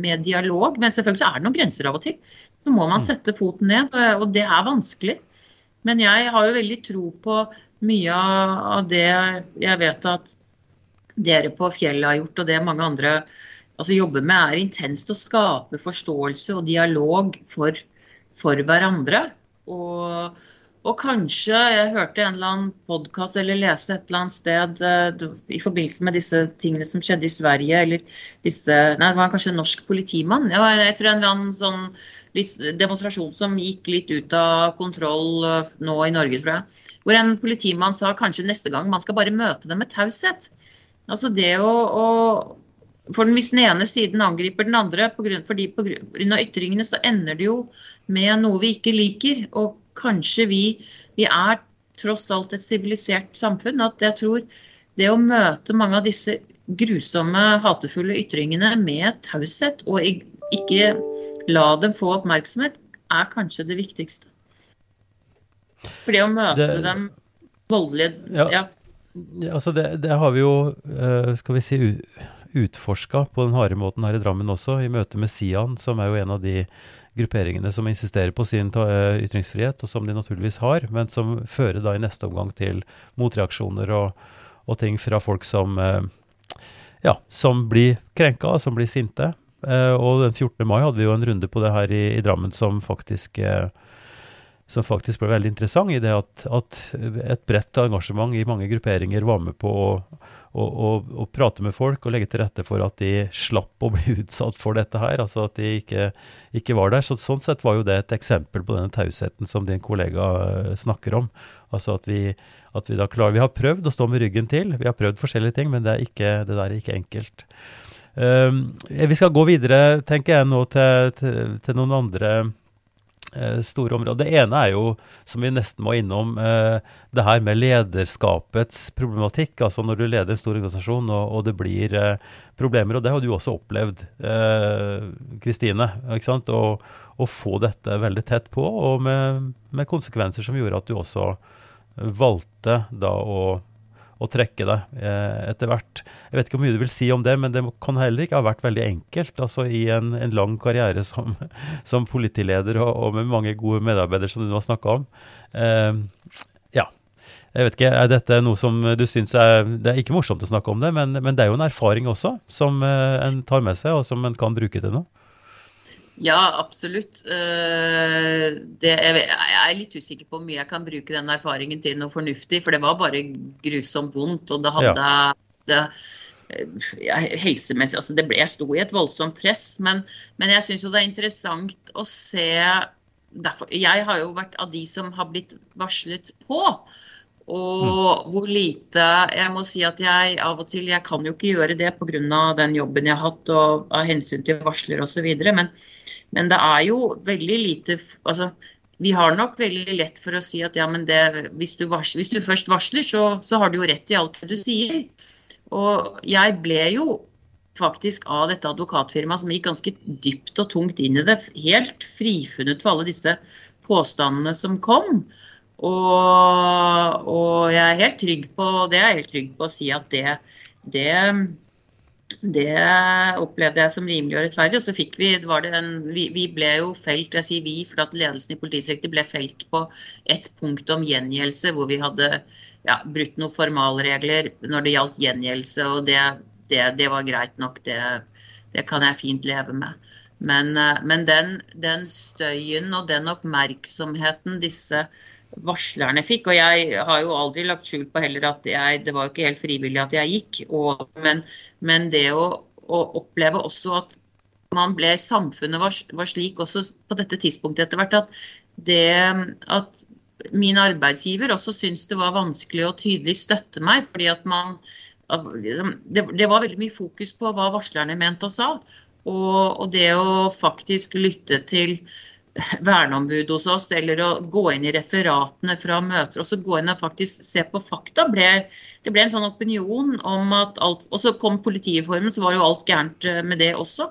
med, dialog. Men selvfølgelig så er det noen grenser av og til. Så må man mm. sette foten ned, og det er vanskelig. Men jeg har jo veldig tro på mye av det jeg vet at dere på fjellet har gjort, og det mange andre altså jobber med, er intenst å skape forståelse og dialog for, for hverandre. Og, og, kanskje Jeg hørte en eller annen podkast eller leste et eller annet sted uh, i forbindelse med disse tingene som skjedde i Sverige, eller disse Nei, det var kanskje en norsk politimann. Ja, tror en eller annen sånn litt, demonstrasjon som gikk litt ut av kontroll uh, nå i Norge, tror jeg. Hvor en politimann sa kanskje neste gang man skal bare møte dem med taushet. Altså det å for hvis den ene siden angriper den andre på grunn, fordi pga. ytringene, så ender det jo med noe vi ikke liker. Og kanskje vi, vi er tross alt et sivilisert samfunn. At jeg tror det å møte mange av disse grusomme, hatefulle ytringene med taushet, og ikke la dem få oppmerksomhet, er kanskje det viktigste. For det å møte det, dem voldelige ja, ja. Altså det, det, har vi jo, eh, skal vi si utforska på den harde måten her i Drammen også, i møte med Sian, som er jo en av de grupperingene som insisterer på sin eh, ytringsfrihet, og som de naturligvis har, men som fører da i neste omgang til motreaksjoner og, og ting fra folk som, eh, ja, som blir krenka, som blir sinte. Eh, og den 14. mai hadde vi jo en runde på det her i, i Drammen som faktisk som faktisk ble veldig interessant, i det at, at et bredt engasjement i mange grupperinger var med på å å, å, å, prate med folk og legge til rette for at de slapp å bli utsatt for dette her. Altså at de ikke, ikke var der. Så, sånn sett var jo det et eksempel på denne tausheten som din kollega uh, snakker om. Altså at vi, at vi da klarer Vi har prøvd å stå med ryggen til. Vi har prøvd forskjellige ting, men det, er ikke, det der er ikke enkelt. Um, vi skal gå videre, tenker jeg nå, til, til, til noen andre Eh, store områder. Det ene er jo, som vi nesten må innom, eh, det her med lederskapets problematikk. Altså når du leder en stor organisasjon og, og det blir eh, problemer. Og det har du også opplevd, Kristine. Eh, Å få dette veldig tett på, og med, med konsekvenser som gjorde at du også valgte da å å trekke deg eh, etter hvert. Jeg vet ikke hvor mye du vil si om det, men det kan heller ikke ha vært veldig enkelt. altså I en, en lang karriere som, som politileder og, og, med mange gode medarbeidere som du nå har snakka om. Eh, ja. Jeg vet ikke, Er dette noe som du syns er Det er ikke morsomt å snakke om det, men, men det er jo en erfaring også som eh, en tar med seg, og som en kan bruke til noe? Ja, absolutt. Det, jeg er litt usikker på hvor mye jeg kan bruke den erfaringen til noe fornuftig. For det var bare grusomt vondt. Og det hadde ja. det, ja, helsemessig altså ble, Jeg sto i et voldsomt press. Men, men jeg syns jo det er interessant å se derfor, Jeg har jo vært av de som har blitt varslet på. Og mm. hvor lite Jeg må si at jeg av og til Jeg kan jo ikke gjøre det pga. den jobben jeg har hatt og av hensyn til varsler osv. Men, men det er jo veldig lite altså, vi har nok veldig lett for å si at ja, men det, hvis, du varsler, hvis, du først varsler, så, så har du jo rett i alt det du sier. Og jeg ble jo faktisk av dette advokatfirmaet som gikk ganske dypt og tungt inn i det, helt frifunnet for alle disse påstandene som kom. Og, og jeg er helt trygg på det er jeg helt trygg på å si at det, det, det opplevde jeg som rimelig og rettferdig. Og så fikk vi, en, vi, vi ble jo felt, jeg sier vi, for at ledelsen i politidistriktet ble felt på ett punkt om gjengjeldelse, hvor vi hadde ja, brutt noen formalregler når det gjaldt gjengjeldelse, og det, det, det, var greit nok. Det, det, kan jeg fint leve med. Men, eh, men den, den, støyen og den oppmerksomheten disse varslerne fikk, og jeg har jo aldri lagt skjul på heller at jeg, det var jo ikke helt frivillig at jeg gikk, og, men, men, det å, å, oppleve også at man ble Samfunnet var, var slik også på dette tidspunktet etter hvert at det at min arbeidsgiver også syntes det var vanskelig å tydelig støtte meg. fordi at man liksom, det, det, var veldig mye fokus på hva varslerne mente og sa. Og, og det å faktisk lytte til verneombud hos oss, eller å gå inn i referatene fra møter og så gå inn og faktisk se på fakta, ble, det ble en sånn opinion om at alt Og så kom politireformen, så var jo alt gærent eh, med det også.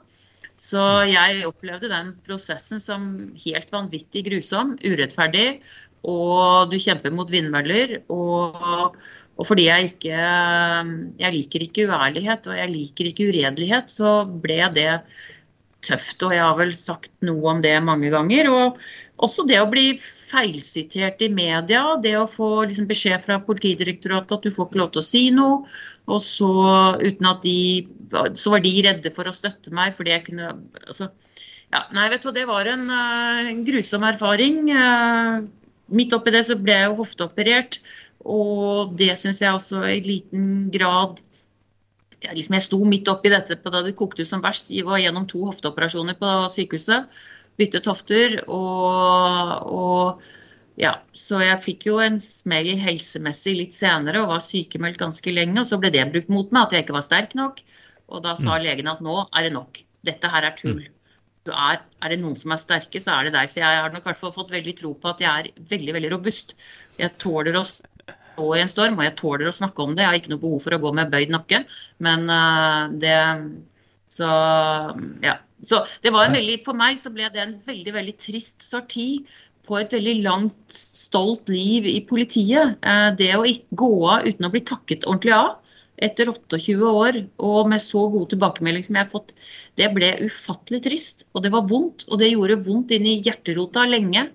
Så jeg opplevde den prosessen som helt vanvittig grusom, urettferdig og du kjemper mot vindmøller. Og, og, fordi jeg ikke Jeg liker ikke uærlighet, og jeg liker ikke uredelighet, så ble det tøft. Og jeg har vel sagt noe om det mange ganger. Og også det å bli feilsitert i media, det å få liksom beskjed fra Politidirektoratet at du får ikke lov til å si noe. Og så uten at de Så var de redde for å støtte meg fordi jeg kunne altså, ja, nei, vet du, Det var en en grusom erfaring. Uh, midt oppi det så ble jeg jo hofteoperert, og det syns jeg også i liten grad ja, liksom Jeg sto midt oppi dette da det kokte som verst. Jeg var gjennom to hofteoperasjoner på sykehuset. Byttet hofter. Og, og, ja, så jeg fikk jo en smell helsemessig litt senere og var sykemeldt ganske lenge. Og så ble det brukt mot meg, at jeg ikke var sterk nok. Og da sa mm. legen at nå er det nok. Dette her er tull. Mm er, er, det noen som er sterke, så er det deg. Så jeg har nok hvert fall fått veldig tro på at jeg er veldig veldig robust. Jeg tåler å stå i en storm, og jeg tåler å snakke om det. Jeg har ikke noe behov for å gå med bøyd nakke. Men uh, det Så ja. Så det var en veldig, For meg så ble det en veldig, veldig trist sorti på et veldig langt, stolt liv i politiet. Uh, det å ikke gå av uten å bli takket ordentlig av etter 28 år og med så god tilbakemelding som jeg har fått, det ble ufattelig trist. Og det var vondt, og det gjorde vondt inn i hjerterota lenge.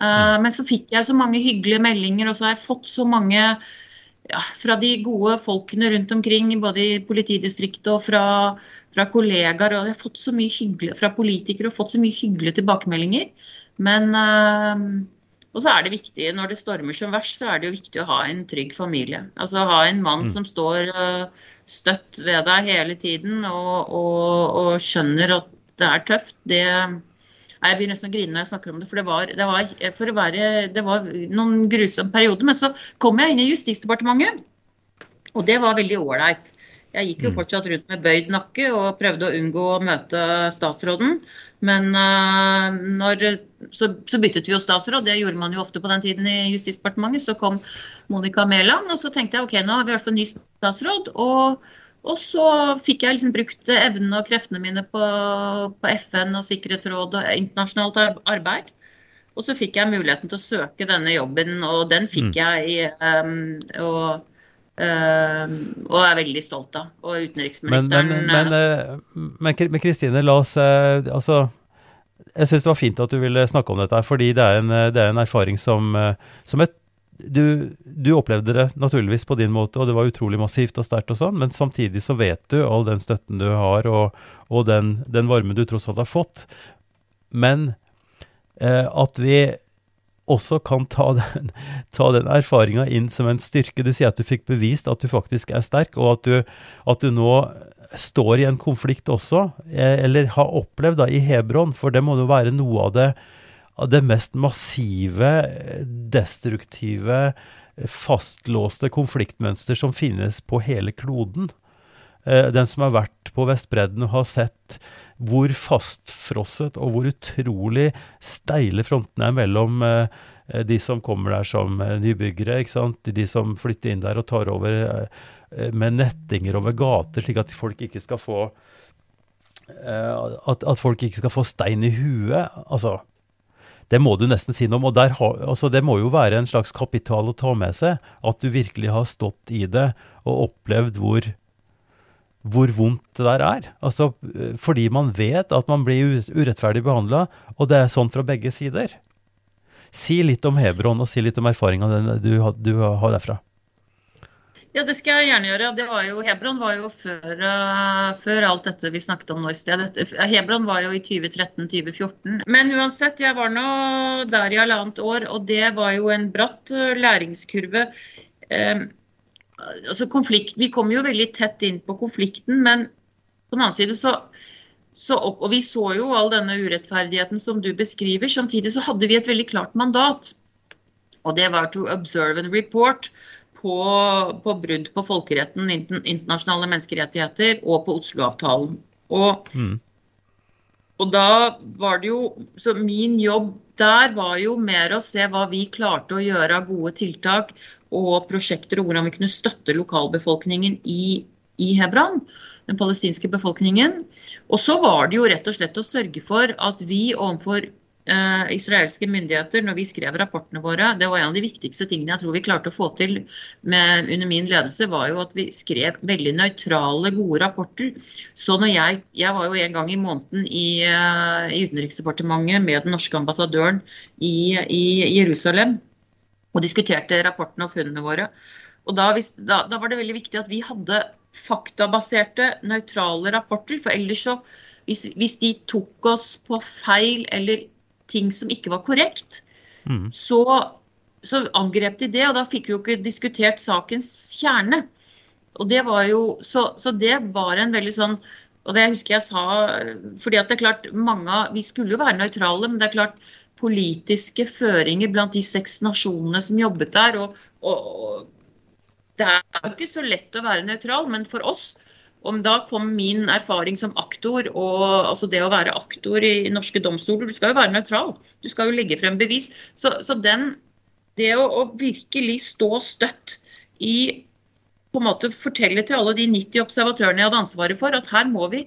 Uh, men så fikk jeg så mange hyggelige meldinger, og så har jeg fått så mange ja, fra de gode folkene rundt omkring, både i politidistriktet og fra, fra kollegaer. Og jeg har fått så mye hyggelig fra politikere og fått så mye hyggelige tilbakemeldinger. Men uh, og så er det viktig, når det stormer som verst, så er det jo viktig å ha en trygg familie. Altså ha en mann mm. som står uh, støtt ved deg hele tiden og, og, og, skjønner at det er tøft. Det Jeg begynner nesten å grine når jeg snakker om det, for det var, det var, for være, det var noen grusomme perioder. Men så kom jeg inn i Justisdepartementet, og det var veldig ålreit. Jeg gikk jo mm. fortsatt rundt med bøyd nakke og prøvde å unngå å møte statsråden. Men uh, når, så, så, byttet vi jo statsråd, det gjorde man jo ofte på den tiden i Justisdepartementet. Så kom Monica Mæland, og så tenkte jeg ok, nå har vi i hvert fall ny statsråd. Og, og så fikk jeg liksom brukt evnene og kreftene mine på, på FN og Sikkerhetsrådet og internasjonalt arbeid. Og så fikk jeg muligheten til å søke denne jobben, og den fikk mm. jeg. Um, og um, og er veldig stolt av. Og utenriksministeren Men, men, eh, men Kristine, la oss uh, Altså, jeg syns det var fint at du ville snakke om dette, fordi det er en, det er en erfaring som, som et du, du, opplevde det naturligvis på din måte, og det var utrolig massivt og sterkt, og sånn, men samtidig så vet du all den støtten du har, og, og den, den varmen du tross alt har fått. men eh, at vi også kan ta den, ta den erfaringa inn som en styrke. Du sier at du fikk bevist at du faktisk er sterk, og at du, at du nå står i en konflikt også, eh, eller har opplevd da, i Hebron, for det må jo være noe av det, av det mest massive, destruktive, fastlåste konfliktmønster som finnes på hele kloden. Eh, den som har vært på Vestbredden og har sett hvor fastfrosset og hvor utrolig steile frontene er mellom eh, de som kommer der som eh, nybyggere, de som flytter inn der og tar over med nettinger over gater, slik at folk ikke skal få at, at, folk ikke skal få stein i huet. Altså, det må du nesten si noe om. og der, altså, Det må jo være en slags kapital å ta med seg. At du virkelig har stått i det og opplevd hvor hvor vondt det der er. Altså, fordi man vet at man blir urettferdig behandla, og det er sånn fra begge sider. Si litt om Hebron, og si litt om erfaringa du, du, har derfra. Ja, det skal jeg gjerne gjøre. Det var jo, Hebron var jo før, uh, før, alt dette vi snakket om nå i sted. Hebron var jo i 2013-2014. Men uansett, jeg var nå der i halvannet år, og det var jo en bratt uh, læringskurve. Uh, altså konflikt, Vi kom jo veldig tett inn på konflikten, men på den annen side så, så opp, Og vi så jo all denne urettferdigheten som du beskriver. Samtidig så hadde vi et veldig klart mandat. Og det var to observe and report på, på brudd på folkeretten, internasjonale menneskerettigheter og på Oslo-avtalen. Og, mm. og da var det jo Så min jobb der var jo mer å se hva vi klarte å gjøre av gode tiltak og prosjekter og hvordan vi kunne støtte lokalbefolkningen i, i Hebran Den palestinske befolkningen. Og så var det jo rett og slett å sørge for at vi overfor eh, israelske myndigheter, når vi skrev rapportene våre, det var en av de viktigste tingene jeg tror vi klarte å få til med, under min ledelse, var jo at vi skrev veldig nøytrale, gode rapporter. Så når jeg Jeg var jo en gang i måneden i, eh, i Utenriksdepartementet med den norske ambassadøren i, i Jerusalem og diskuterte rapportene og funnene våre. Og da, da, da, var det veldig viktig at vi hadde faktabaserte, nøytrale rapporter. For ellers så hvis, hvis, de tok oss på feil eller ting som ikke var korrekt, mm. så, så, angrep de det. Og da fikk vi jo ikke diskutert sakens kjerne. Og det var jo, så, så det var en veldig sånn og det husker jeg sa, fordi at det er klart mange, Vi skulle jo være nøytrale, men det er klart politiske føringer blant de seks nasjonene som jobbet der. Og, og, det er jo ikke så lett å være nøytral, men for oss om da kom min erfaring som aktor, og altså det å være aktor i norske domstoler Du skal jo være nøytral. Du skal jo legge frem bevis. Så, så den, det å, å, virkelig stå støtt i på en måte fortelle til alle de 90 observatørene jeg hadde ansvaret for, at her må vi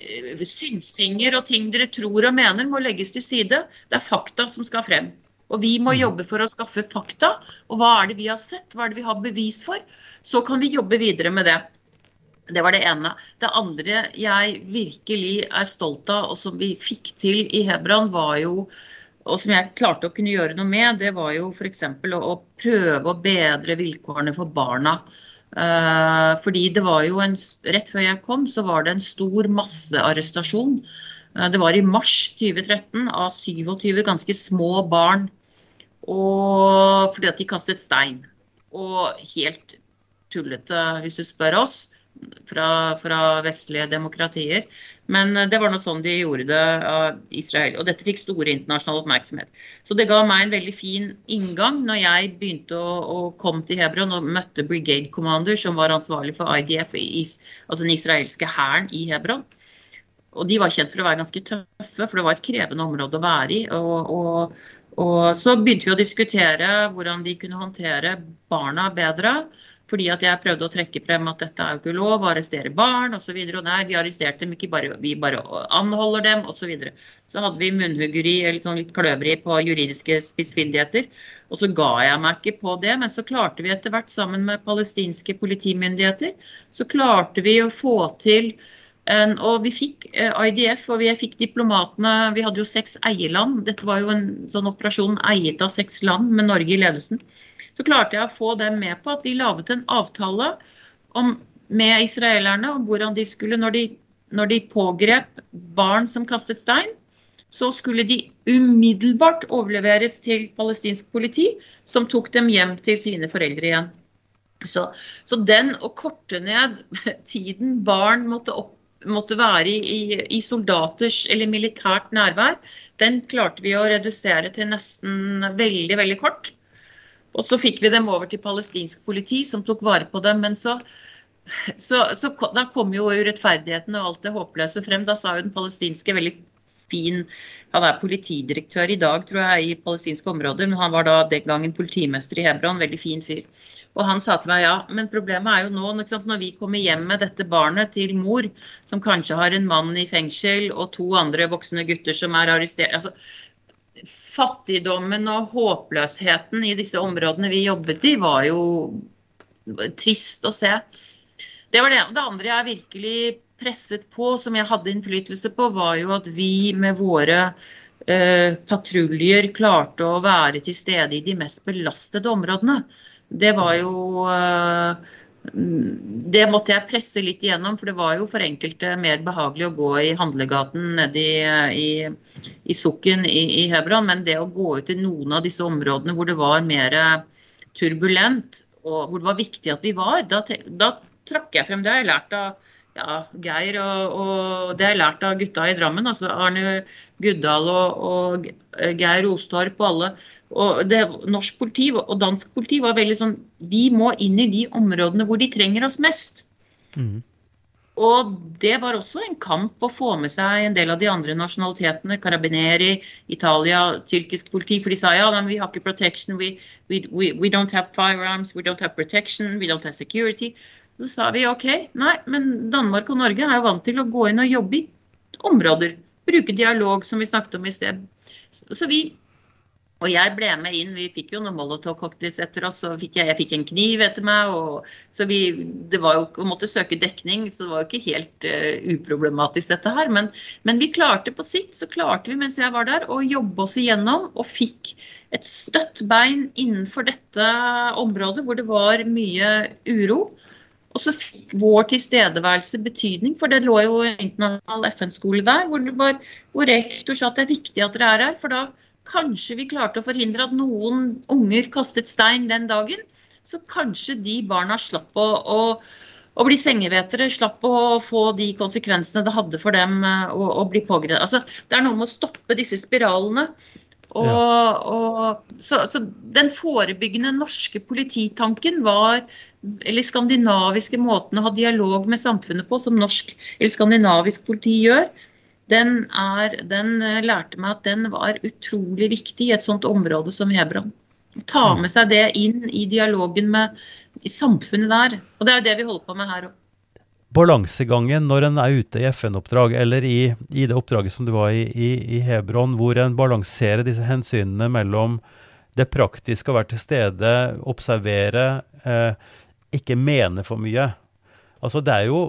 Eh, synsinger og ting dere tror og mener, må legges til side. Det er fakta som skal frem. Og vi må mm. jobbe for å skaffe fakta. Og hva er det vi har sett, hva er det vi har bevis for? Så kan vi jobbe videre med det. Det var det ene. Det andre jeg virkelig er stolt av, og som vi fikk til i Hebron, var jo og som jeg klarte å kunne gjøre noe med, det var jo f.eks. Å, å prøve å bedre vilkårene for barna. Uh, fordi det var jo en, Rett før jeg kom, så var det en stor massearrestasjon. Uh, det var i mars 2013 av 27 ganske små barn. Og fordi at de kastet stein. Og helt tullete, hvis du spør oss fra, fra, vestlige demokratier. Men eh, det var noe sånn de gjorde det av Israel. Og dette fikk store internasjonal oppmerksomhet. Så det ga meg en veldig fin inngang når jeg begynte å, å komme til Hebron og møtte Brigade Commander, som var ansvarlig for IDF, altså den israelske hæren i Hebron. Og de var kjent for å være ganske tøffe, for det var et krevende område å være i. og, og og så begynte vi å diskutere hvordan de kunne håndtere barna bedre. Fordi at jeg prøvde å trekke frem at dette er jo ikke lov å arrestere barn osv. Og, og nei, vi arresterte dem ikke, bare, vi bare anholder dem osv. Så, videre. så hadde vi munnhuggeri eller sånn litt kløveri på juridiske spissfindigheter. Og så ga jeg meg ikke på det, men så klarte vi etter hvert sammen med palestinske politimyndigheter, så klarte vi å få til en, og vi fikk eh, IDF og vi fikk diplomatene Vi hadde jo seks eierland. Dette var jo en sånn operasjon eiet av seks land med Norge i ledelsen så klarte jeg å få dem med på at de laget en avtale om, med israelerne om hvordan de skulle, når de, når de pågrep barn som kastet stein, så skulle de umiddelbart overleveres til palestinsk politi, som tok dem hjem til sine foreldre igjen. Så, så den å korte ned tiden barn måtte, opp, måtte være i, i, soldaters eller militært nærvær, den klarte vi å redusere til nesten veldig, veldig kort. Og så fikk vi dem over til palestinsk politi, som tok vare på dem. Men så, så, så da kom jo urettferdigheten og alt det håpløse frem. Da sa jo den palestinske veldig fin Han er politidirektør i dag, tror jeg, i palestinske områder. Men han var da den gangen politimester i Hebron. Veldig fin fyr. Og han sa til meg ja, men problemet er jo nå når vi kommer hjem med dette barnet til mor, som kanskje har en mann i fengsel og to andre voksne gutter som er arrestert altså, Fattigdommen og håpløsheten i disse områdene vi jobbet i, var jo trist å se. Det var det. Det andre jeg virkelig presset på, som jeg hadde innflytelse på, var jo at vi med våre eh, patruljer klarte å være til stede i de mest belastede områdene. Det var jo eh, det måtte jeg presse litt igjennom, for det var jo for enkelte mer behagelig å gå i handlegaten nede i, i, i Sukken i, i, Hebron, men det å gå ut i noen av disse områdene hvor det var mer turbulent, og hvor det var viktig at vi var, da, da trakk jeg frem det. Jeg har lært av ja, Geir og, og, det har jeg lært av gutta i Drammen. altså Arne Guddal og, og Geir Ostorp og alle. Og det, Norsk politi og dansk politi var veldig sånn Vi må inn i de områdene hvor de trenger oss mest. Mm. Og det var også en kamp å få med seg en del av de andre nasjonalitetene. Carabineri, Italia, tyrkisk politi. For de sa ja, men vi har ikke protection, we, we, we, we don't have firearms, we don't have protection, we don't have security. Så sa vi OK, nei, men Danmark og Norge er jo vant til å gå inn og jobbe i områder. Bruke dialog, som vi snakket om i sted. Så vi og jeg ble med inn. Vi fikk jo noen molotovcocktails etter oss, og fikk jeg, jeg, fikk en kniv etter meg. Og, så vi, det var jo å måtte søke dekning, så det var jo ikke helt uh, uproblematisk dette her. Men, men, vi klarte på sikt, så klarte vi mens jeg var der, å jobbe oss igjennom og fikk et støtt bein innenfor dette området hvor det var mye uro. Og så fikk vår tilstedeværelse betydning, for det lå jo en internasjonal FN-skole der hvor, var, hvor, rektor sa at det er viktig at dere er her. For da kanskje vi klarte å forhindre at noen unger kastet stein den dagen. Så kanskje de barna slapp å, å, å bli sengevetere, slapp å få de konsekvensene det hadde for dem eh, å, å bli pågrepet. Altså, det er noe med å stoppe disse spiralene. Og, ja. og, så, så, den forebyggende norske polititanken var Eller skandinaviske måten å ha dialog med samfunnet på, som norsk eller skandinavisk politi gjør, den, er, den eh, lærte meg at den var utrolig viktig i et sånt område som Hebron. Ta med seg det inn i dialogen med i samfunnet der. Og det er jo det vi holder på med her òg balansegangen når en er ute i FN-oppdrag, eller i, i, det oppdraget som du var i, i, i Hebron, hvor en balanserer disse hensynene mellom det praktiske å være til stede, observere, eh, ikke mene for mye. Altså det er jo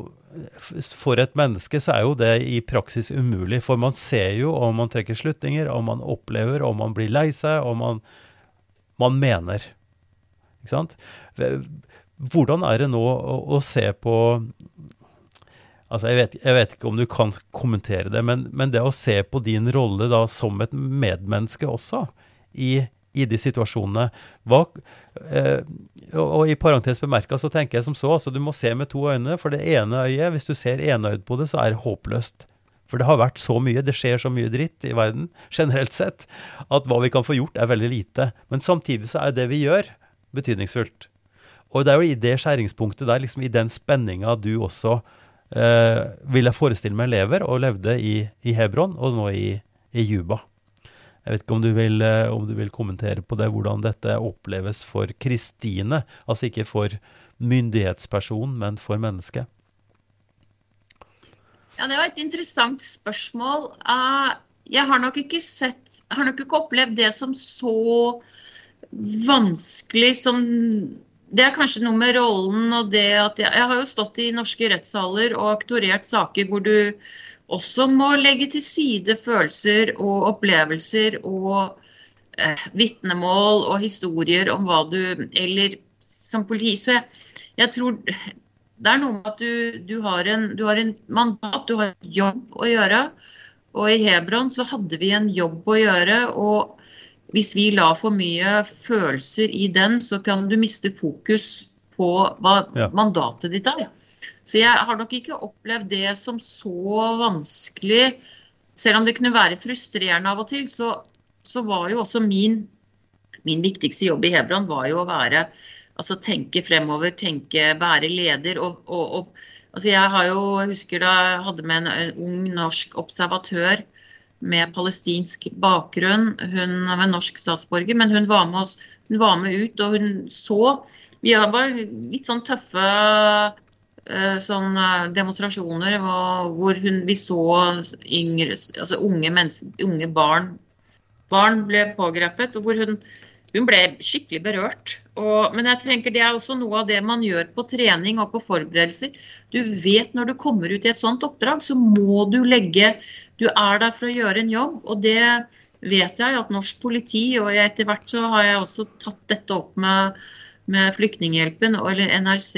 For et menneske så er jo det i praksis umulig, for man ser jo om man trekker slutninger, om man opplever, om man blir lei seg, om man, man mener. Ikke sant? Hvordan er det nå å, å se på Altså, jeg vet, jeg vet, ikke om du kan kommentere det, men, men, det å se på din rolle da som et medmenneske også, i, i de situasjonene hva, eh, og, og, i parentes bemerka så tenker jeg som så, altså du må se med to øyne. For det ene øyet, hvis du ser enøyd på det, så er det håpløst. For det har vært så mye, det skjer så mye dritt i verden generelt sett, at hva vi kan få gjort, er veldig lite. Men samtidig så er det vi gjør, betydningsfullt. Og det er jo i det skjæringspunktet der, liksom i den spenninga du også eh, vil forestille meg lever, og levde i, i Hebron, og nå i, i, Juba. Jeg vet ikke om du, vil, eh, om du vil kommentere på det, hvordan dette oppleves for Kristine. Altså ikke for myndighetspersonen, men for mennesket. Ja, Det var et interessant spørsmål. Uh, jeg har nok ikke sett, har nok ikke opplevd det som så vanskelig som det er kanskje noe med rollen og det at jeg, jeg har jo stått i norske rettssaler og aktorert saker hvor du også må legge til side følelser og opplevelser og eh, vitnemål og historier om hva du Eller som politi. Så jeg, jeg tror det er noe med at du, du, har en, du, har en, mandat, du har en jobb å gjøre. Og i Hebron så hadde vi en jobb å gjøre. og hvis vi la for mye følelser i den, så kan du miste fokus på hva ja. mandatet ditt er. Så jeg har nok ikke opplevd det som så vanskelig. Selv om det kunne være frustrerende av og til, så, så var jo også min, min, viktigste jobb i Hebron var jo å være Altså tenke fremover, tenke, være leder. og, og, og altså jeg har jo, husker da jeg hadde med en ung norsk observatør med palestinsk bakgrunn. Hun var norsk statsborger, men hun var med, oss, hun var med ut, og hun så Vi var litt sånn tøffe sånn eh, demonstrasjoner hvor hun, vi så yngre, altså unge, unge barn, barn ble pågrepet. og hvor hun hun ble skikkelig berørt. Og, men jeg tenker det er også noe av det man gjør på trening og på forberedelser. Du vet når du kommer ut i et sånt oppdrag, så må du legge du er der for å gjøre en jobb, og det vet jeg at norsk politi, og etter hvert så har jeg også tatt dette opp med, med Flyktninghjelpen eller NRC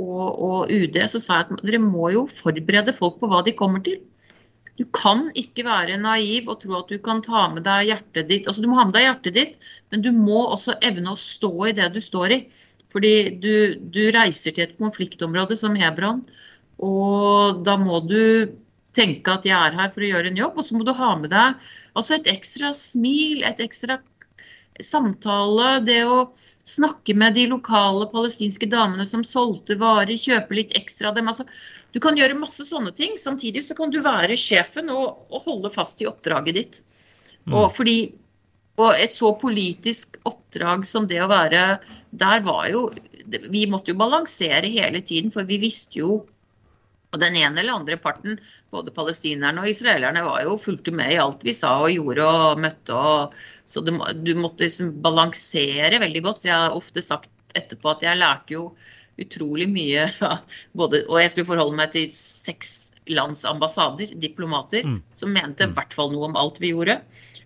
og, og, UD, så sa jeg at dere må jo forberede folk på hva de kommer til. Du kan ikke være naiv og tro at du kan ta med deg hjertet ditt. Altså Du må ha med deg hjertet ditt, men du må også evne å stå i det du står i. Fordi du, du reiser til et konfliktområde som Hebron, og da må du tenke at jeg er her for å gjøre en jobb. Og så må du ha med deg altså et ekstra smil, et ekstra samtale. Det å snakke med de lokale palestinske damene som solgte varer, kjøpe litt ekstra av dem. Altså, du kan gjøre masse sånne ting. Samtidig så kan du være sjefen og, og holde fast i oppdraget ditt. Mm. Og fordi og et så politisk oppdrag som det å være Der var jo Vi måtte jo balansere hele tiden, for vi visste jo og den ene eller andre parten, både palestinerne og israelerne, var jo fulgte med i alt vi sa og gjorde og møtte. Og, så det, du måtte liksom balansere veldig godt. Så jeg har ofte sagt etterpå at jeg lærte jo utrolig mye. Ja, både, og jeg skulle forholde meg til seks lands ambassader, diplomater, mm. som mente i mm. hvert fall noe om alt vi gjorde.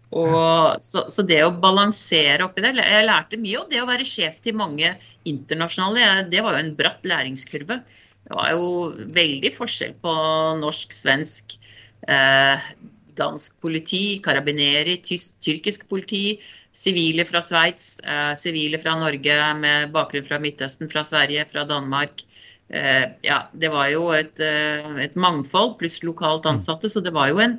Og, så, så, det å balansere oppi det Jeg lærte mye. Og det å være sjef til mange internasjonale, det var jo en bratt læringskurve. Det var jo veldig forskjell på norsk, svensk, eh, dansk politi, karabineri, tysk, tyrkisk politi, sivile fra Sveits, eh, sivile fra Norge med bakgrunn fra Midtøsten, fra Sverige, fra Danmark. Eh, ja, det var jo et, eh, et, mangfold, pluss lokalt mm. ansatte, så det var jo en,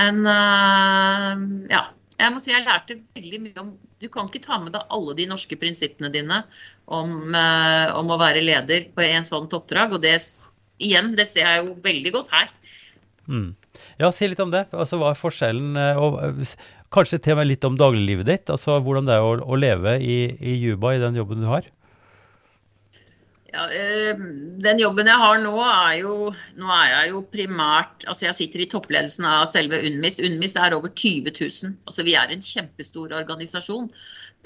en uh, Ja, jeg må si jeg lærte veldig mye om Du kan ikke ta med deg alle de norske prinsippene dine om, uh, om å være leder på en sånt oppdrag. Og det igjen, det ser jeg jo veldig godt her. Mm. Ja, si litt om det. Altså, Hva er forskjellen? Eh, og eh, kanskje til og med litt om dagliglivet ditt. Altså Hvordan det er å, å leve i, i Juba i den jobben du har? Ja, øh, den jobben jeg har nå, er jo Nå er jeg jo primært Altså, jeg sitter i toppledelsen av selve UNMIS. UNMIS er over 20 000. Altså, vi er en kjempestor organisasjon.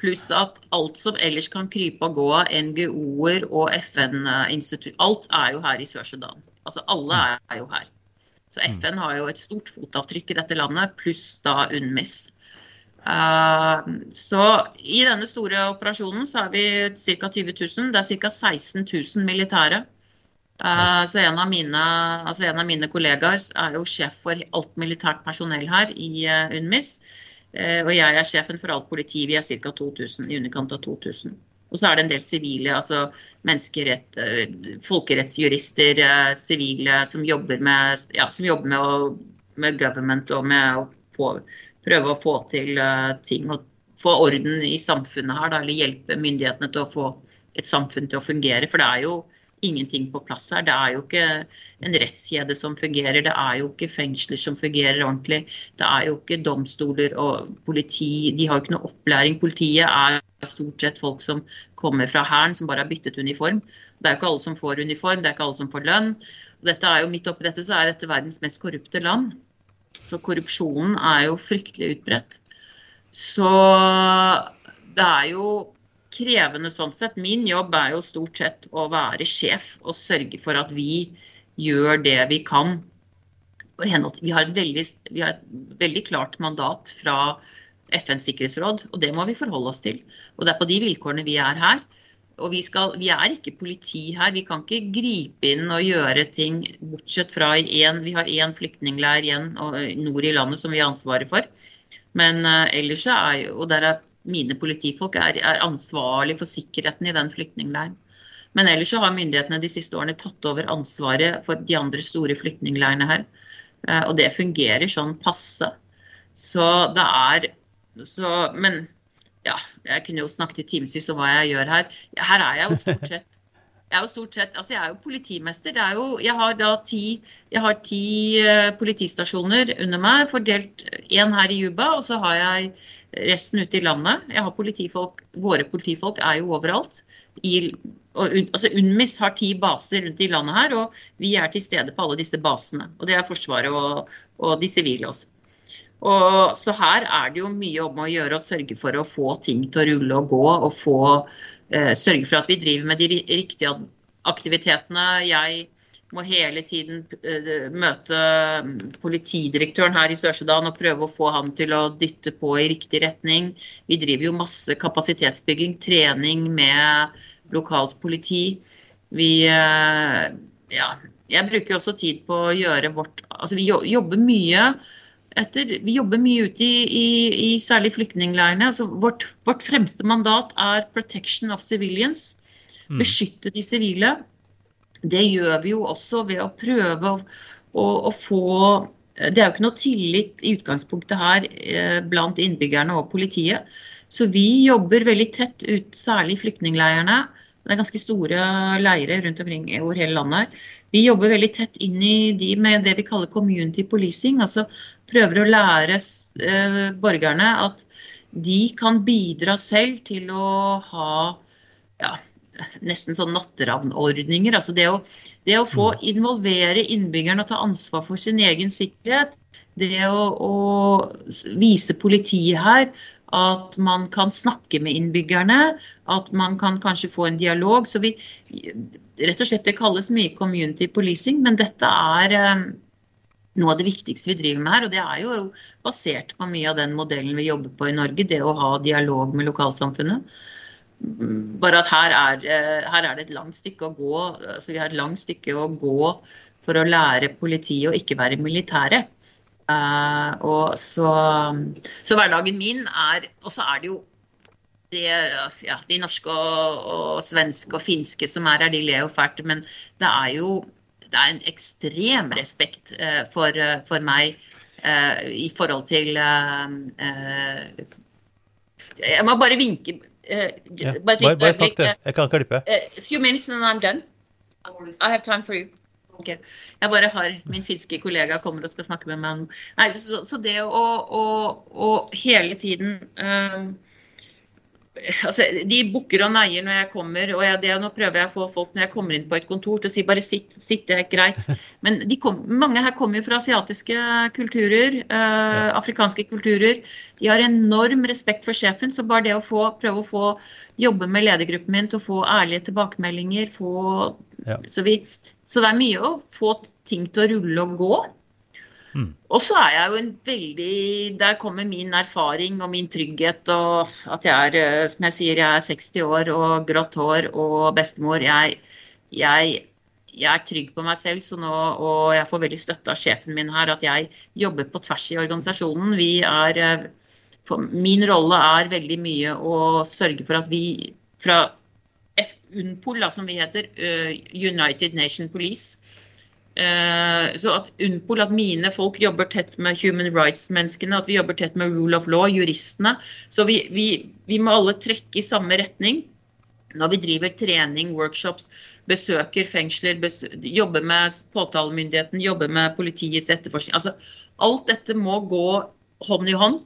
Pluss at alt som ellers kan krype og gå av NGO-er og FN-institutt Alt er jo her i Sør-Sudan. Altså, alle er jo her. Så mm. FN har jo et stort fotavtrykk i dette landet, pluss da UNMIS. Uh, så i denne store operasjonen så er vi ca. 20 000. Det er ca. 16 000 militære. Uh, så en av, mine, altså en av, mine, kollegaer er jo sjef for alt militært personell her i uh, UNMIS. og jeg er sjefen for alt politi. Vi er ca. 2000, i underkant av 2000. Og så er det en del sivile, altså menneskerett, folkerettsjurister, sivile som jobber med, ja, som jobber med, å, med government og med å få prøve å få til uh, ting og få orden i samfunnet her, da, eller hjelpe myndighetene til å få et samfunn til å fungere. For det er jo ingenting på plass her. Det er jo ikke en rettskjede som fungerer. Det er jo ikke fengsler som fungerer ordentlig. Det er jo ikke domstoler og politi. De har jo ikke noe opplæring. Politiet er stort sett folk som kommer fra Hæren, som bare har byttet uniform. Det er jo ikke alle som får uniform, det er ikke alle som får lønn. Og dette er jo Midt oppi dette så er dette verdens mest korrupte land. Så korrupsjonen er jo fryktelig utbredt. Så det er jo krevende sånn sett. Min jobb er jo stort sett å være sjef og sørge for at vi gjør det vi kan. Vi har et veldig, har et veldig klart mandat fra FNs sikkerhetsråd, og det må vi forholde oss til. Og det er på de vilkårene vi er her. Og vi, skal, vi, er ikke politi her. Vi kan ikke gripe inn og gjøre ting bortsett fra én Vi har én flyktningleir igjen nord i landet som vi har ansvaret for. Men ellers er jo Og der er mine politifolk er, er ansvarlig for sikkerheten i den flyktningleiren. Men ellers så har myndighetene de siste årene tatt over ansvaret for de andre store flyktningleirene her. Og det fungerer sånn passe. Så det er så, Men ja, jeg kunne jo snakket i timevis om hva jeg gjør her. Her er jeg jo stort sett. Jeg er jo stort sett, altså jeg er jo politimester. Er jo, jeg har da ti, har ti uh, politistasjoner under meg, fordelt én her i Juba, og så har jeg resten ute i landet. Jeg har politifolk, Våre politifolk er jo overalt. I, og, altså UNMIS har ti baser rundt i landet her, og vi er til stede på alle disse basene. Og det er Forsvaret og, og de sivile også. Og, så her er det jo mye om å gjøre å sørge for å få ting til å rulle og gå. Og få, eh, sørge for at vi driver med de riktige aktivitetene. Jeg må hele tiden eh, møte politidirektøren her i Sør-Sudan og prøve å få han til å dytte på i riktig retning. Vi driver jo masse kapasitetsbygging, trening med lokalt politi. Vi eh, ja, jeg bruker også tid på å gjøre vårt Altså vi jobber mye etter, vi jobber mye ute i, i, i særlig flyktningleirene. Altså vårt, vårt, fremste mandat er 'protection of civilians'. Mm. Beskytte de sivile. Det gjør vi jo også ved å prøve å, å, å få Det er jo ikke noe tillit i utgangspunktet her eh, blant innbyggerne og politiet. Så vi jobber veldig tett ut, særlig i flyktningleirene. Det er ganske store leirer rundt omkring over hele landet. her. Vi jobber veldig tett inn i de med det vi kaller community policing. altså prøver å lære eh, borgerne at de kan bidra selv til å ha ja, nesten sånn natteravnordninger. Altså det å, det å, få mm. involvere innbyggerne og ta ansvar for sin egen sikkerhet. Det å, å vise politiet her at man kan snakke med innbyggerne. At man kan kanskje få en dialog. Så vi rett og slett Det kalles mye community policing, men dette er eh, noe av det viktigste vi driver med her. Og det er jo basert på mye av den modellen vi jobber på i Norge, det å ha dialog med lokalsamfunnet. Bare at her er, eh, her er det et langt stykke å gå. altså Vi har et langt stykke å gå for å lære politiet å ikke være militære. Uh, og så, så, hverdagen min er Og så er det jo det, ja, de norske og, og, svenske og finske som er her, de ler jo fælt. Men det er jo det er en ekstrem respekt uh, for, uh, for, meg uh, i forhold til Jeg må bare vinke. Ja. Bare, bare, snakk, du. Jeg kan klippe. A few minutes and I'm done. I have time for you. Okay. Jeg bare har Min finske kollega kommer og skal snakke med meg. Nei, så, så det å, å, å hele tiden altså, De bukker og neier når jeg kommer. og jeg, det, Nå prøver jeg å få folk når jeg kommer inn på et kontor til å si bare sitt, sitt det er greit. Men kom, mange her kommer jo fra asiatiske kulturer, eh, afrikanske kulturer. De har enorm respekt for sjefen. Så bare det å få, prøve å få jobbe med ledergruppen min til å få ærlige tilbakemeldinger, få, ja. så, vi, så det er mye å få ting til å rulle og gå. Mm. Og så er jeg jo en veldig Der kommer min erfaring og min trygghet og at jeg er, eh, som jeg sier, jeg er 60 år og grått hår og bestemor. Jeg, jeg, jeg er trygg på meg selv, nå, og jeg får veldig støtte av sjefen min her, at jeg jobber på tvers i organisasjonen. Vi er eh, Min rolle er veldig mye å sørge for at vi fra UNPOL, som vi heter, eh, United Nation Police, så at UNPOL, at mine folk jobber tett med human rights-menneskene, at vi jobber tett med rule of law, juristene. Så vi, vi, vi må alle trekke i samme retning når vi driver trening, workshops, besøker fengsler, bes jobber med påtalemyndigheten, jobber med politiets etterforskning. Altså, alt dette må gå hånd i hånd.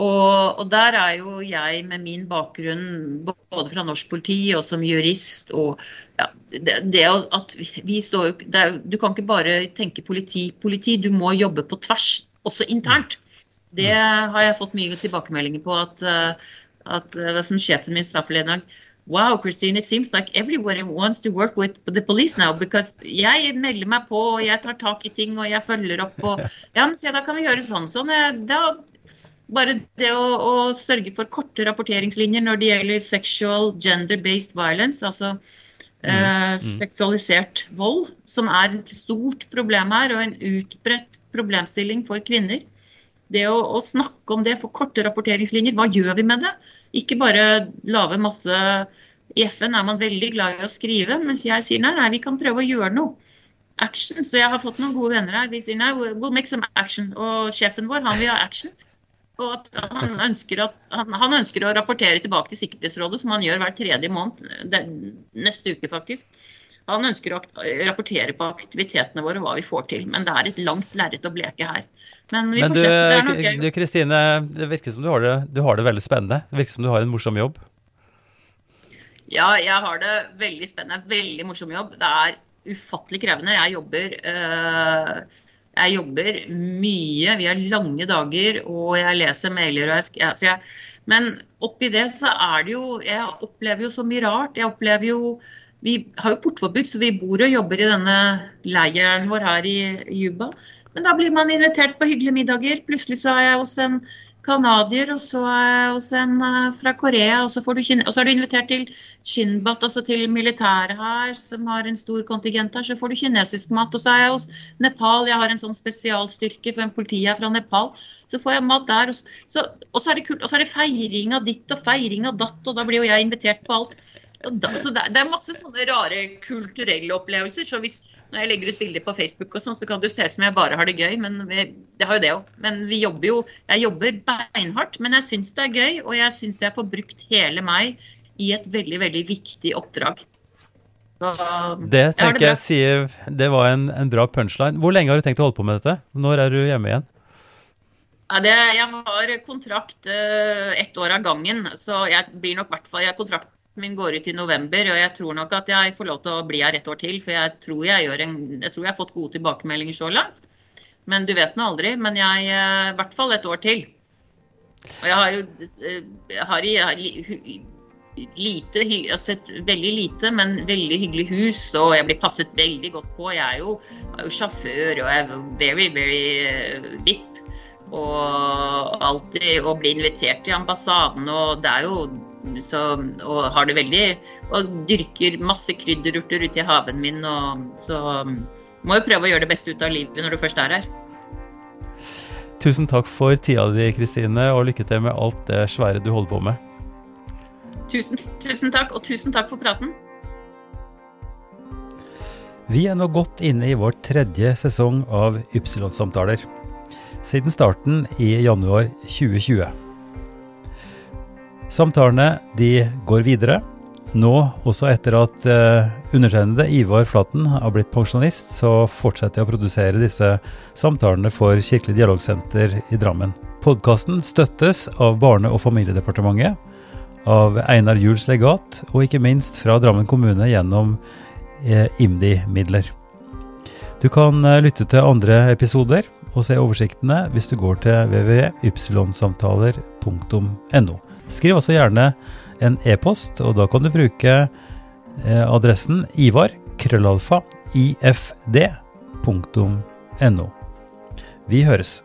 Og, og, der er jo jeg med min bakgrunn både fra norsk politi og som jurist og ja, det, det, at vi står er, Du kan ikke bare tenke politi, politi, du må jobbe på tvers, også internt. Det har jeg fått mye tilbakemeldinger på at, eh, at eh, som sjefen min sa forleden dag Wow, Christine, it seems like everybody wants to work with the police now. Because jeg melder meg på, og jeg tar tak i ting, og jeg følger opp. Og, ja, men se, da kan vi gjøre sånn. sånn. Da, bare det å, å, sørge for korte rapporteringslinjer når det gjelder sexual gender-based violence, altså mm. Eh, mm. seksualisert vold, som er et stort problem her, og en utbredt problemstilling for kvinner. Det å, å snakke om det, få korte rapporteringslinjer, hva gjør vi med det? Ikke bare lage masse I FN er man veldig glad i å skrive, mens jeg sier nei, nei, vi kan prøve å gjøre noe action. Så jeg har fått noen gode venner her. De sier nei, we'll make some action. Og sjefen vår, han vil ha action. Og at han ønsker, at, han, han ønsker å rapportere tilbake til Sikkerhetsrådet, som han gjør hver tredje måned. Neste uke, faktisk. Han ønsker å rapportere på aktivitetene våre og hva vi får til. Men det er et langt lerret å bleke her. Men, Men du Kristine, det virker som du har det, du har det veldig spennende. Det virker som du har en morsom jobb. Ja, jeg har det veldig spennende. Veldig morsom jobb. Det er ufattelig krevende. Jeg jobber, øh, jeg jobber mye. Vi har lange dager, og jeg leser mailer. og jeg, jeg, Men oppi det så er det jo Jeg opplever jo så mye rart. Jeg opplever jo Vi har jo portforbud, så vi bor og jobber i denne leiren vår her i Juba. Men da blir man invitert på hyggelige middager. Plutselig så er jeg hos en canadier, og så også en eh, fra Korea. Og så, du, og så, er du invitert til Shinbat, altså til militæret her, som har en stor kontingent her. Så får du kinesisk mat. Og så er jeg hos Nepal, jeg har en sånn spesialstyrke for en politi her fra Nepal. Så får jeg mat der. Og så, og så er det kult, og så er det feiring av ditt og feiring av datt, og da blir jo jeg invitert på alt. Da, så det, det, er masse sånne rare kulturelle opplevelser. så hvis når jeg legger ut bilder på Facebook, og sånn, så kan det se ut som jeg bare har det gøy. Men vi, det har jo det òg. Men vi jobber jo Jeg jobber beinhardt, men jeg syns det er gøy. Og jeg syns jeg får brukt hele meg i et veldig, veldig viktig oppdrag. Så, det tenker jeg, jeg sier Det var en, en, bra punchline. Hvor lenge har du tenkt å holde på med dette? Når er du hjemme igjen? Ja, det, jeg har kontrakt uh, ett år av gangen, så jeg blir nok hvert fall kontrakt min går ut i november, og jeg tror nok at jeg får lov til å bli her et år til. For jeg tror jeg, en, jeg, tror jeg har fått gode tilbakemeldinger så langt. Men du vet nå aldri. Men jeg eh, i hvert fall et år til. Og jeg har jo eh, jeg har, jeg lite, jeg har sett veldig lite, men veldig hyggelig hus. Og jeg blir passet veldig godt på. Jeg er jo, er jo sjåfør og er very, very uh, VIP. Og alltid å bli invitert til ambassaden, og det er jo så, og har det veldig Og dyrker masse krydderurter ute i haven min. Og, så må jo prøve å gjøre det beste ut av livet når du først er her. Tusen takk for tida di, Kristine, og lykke til med alt det svære du holder på med. Tusen, tusen takk, og tusen takk for praten. Vi er nå godt inne i vår tredje sesong av Ypsilon-samtaler. Siden starten i januar 2020. Samtalene de går videre. Nå, også etter at uh, undertegnede Ivar Flaten har blitt pensjonist, så fortsetter jeg å produsere disse samtalene for Kirkelig dialogsenter i Drammen. Podkasten støttes av Barne- og familiedepartementet, av Einar Juels legat, og ikke minst fra Drammen kommune gjennom uh, IMDi-midler. Du kan uh, lytte til andre episoder og se oversiktene hvis du går til www.ypsilonsamtaler.no. Skriv også gjerne en e-post, og da kan du bruke eh, adressen ivar krøllalfa ifd.no. Vi høres.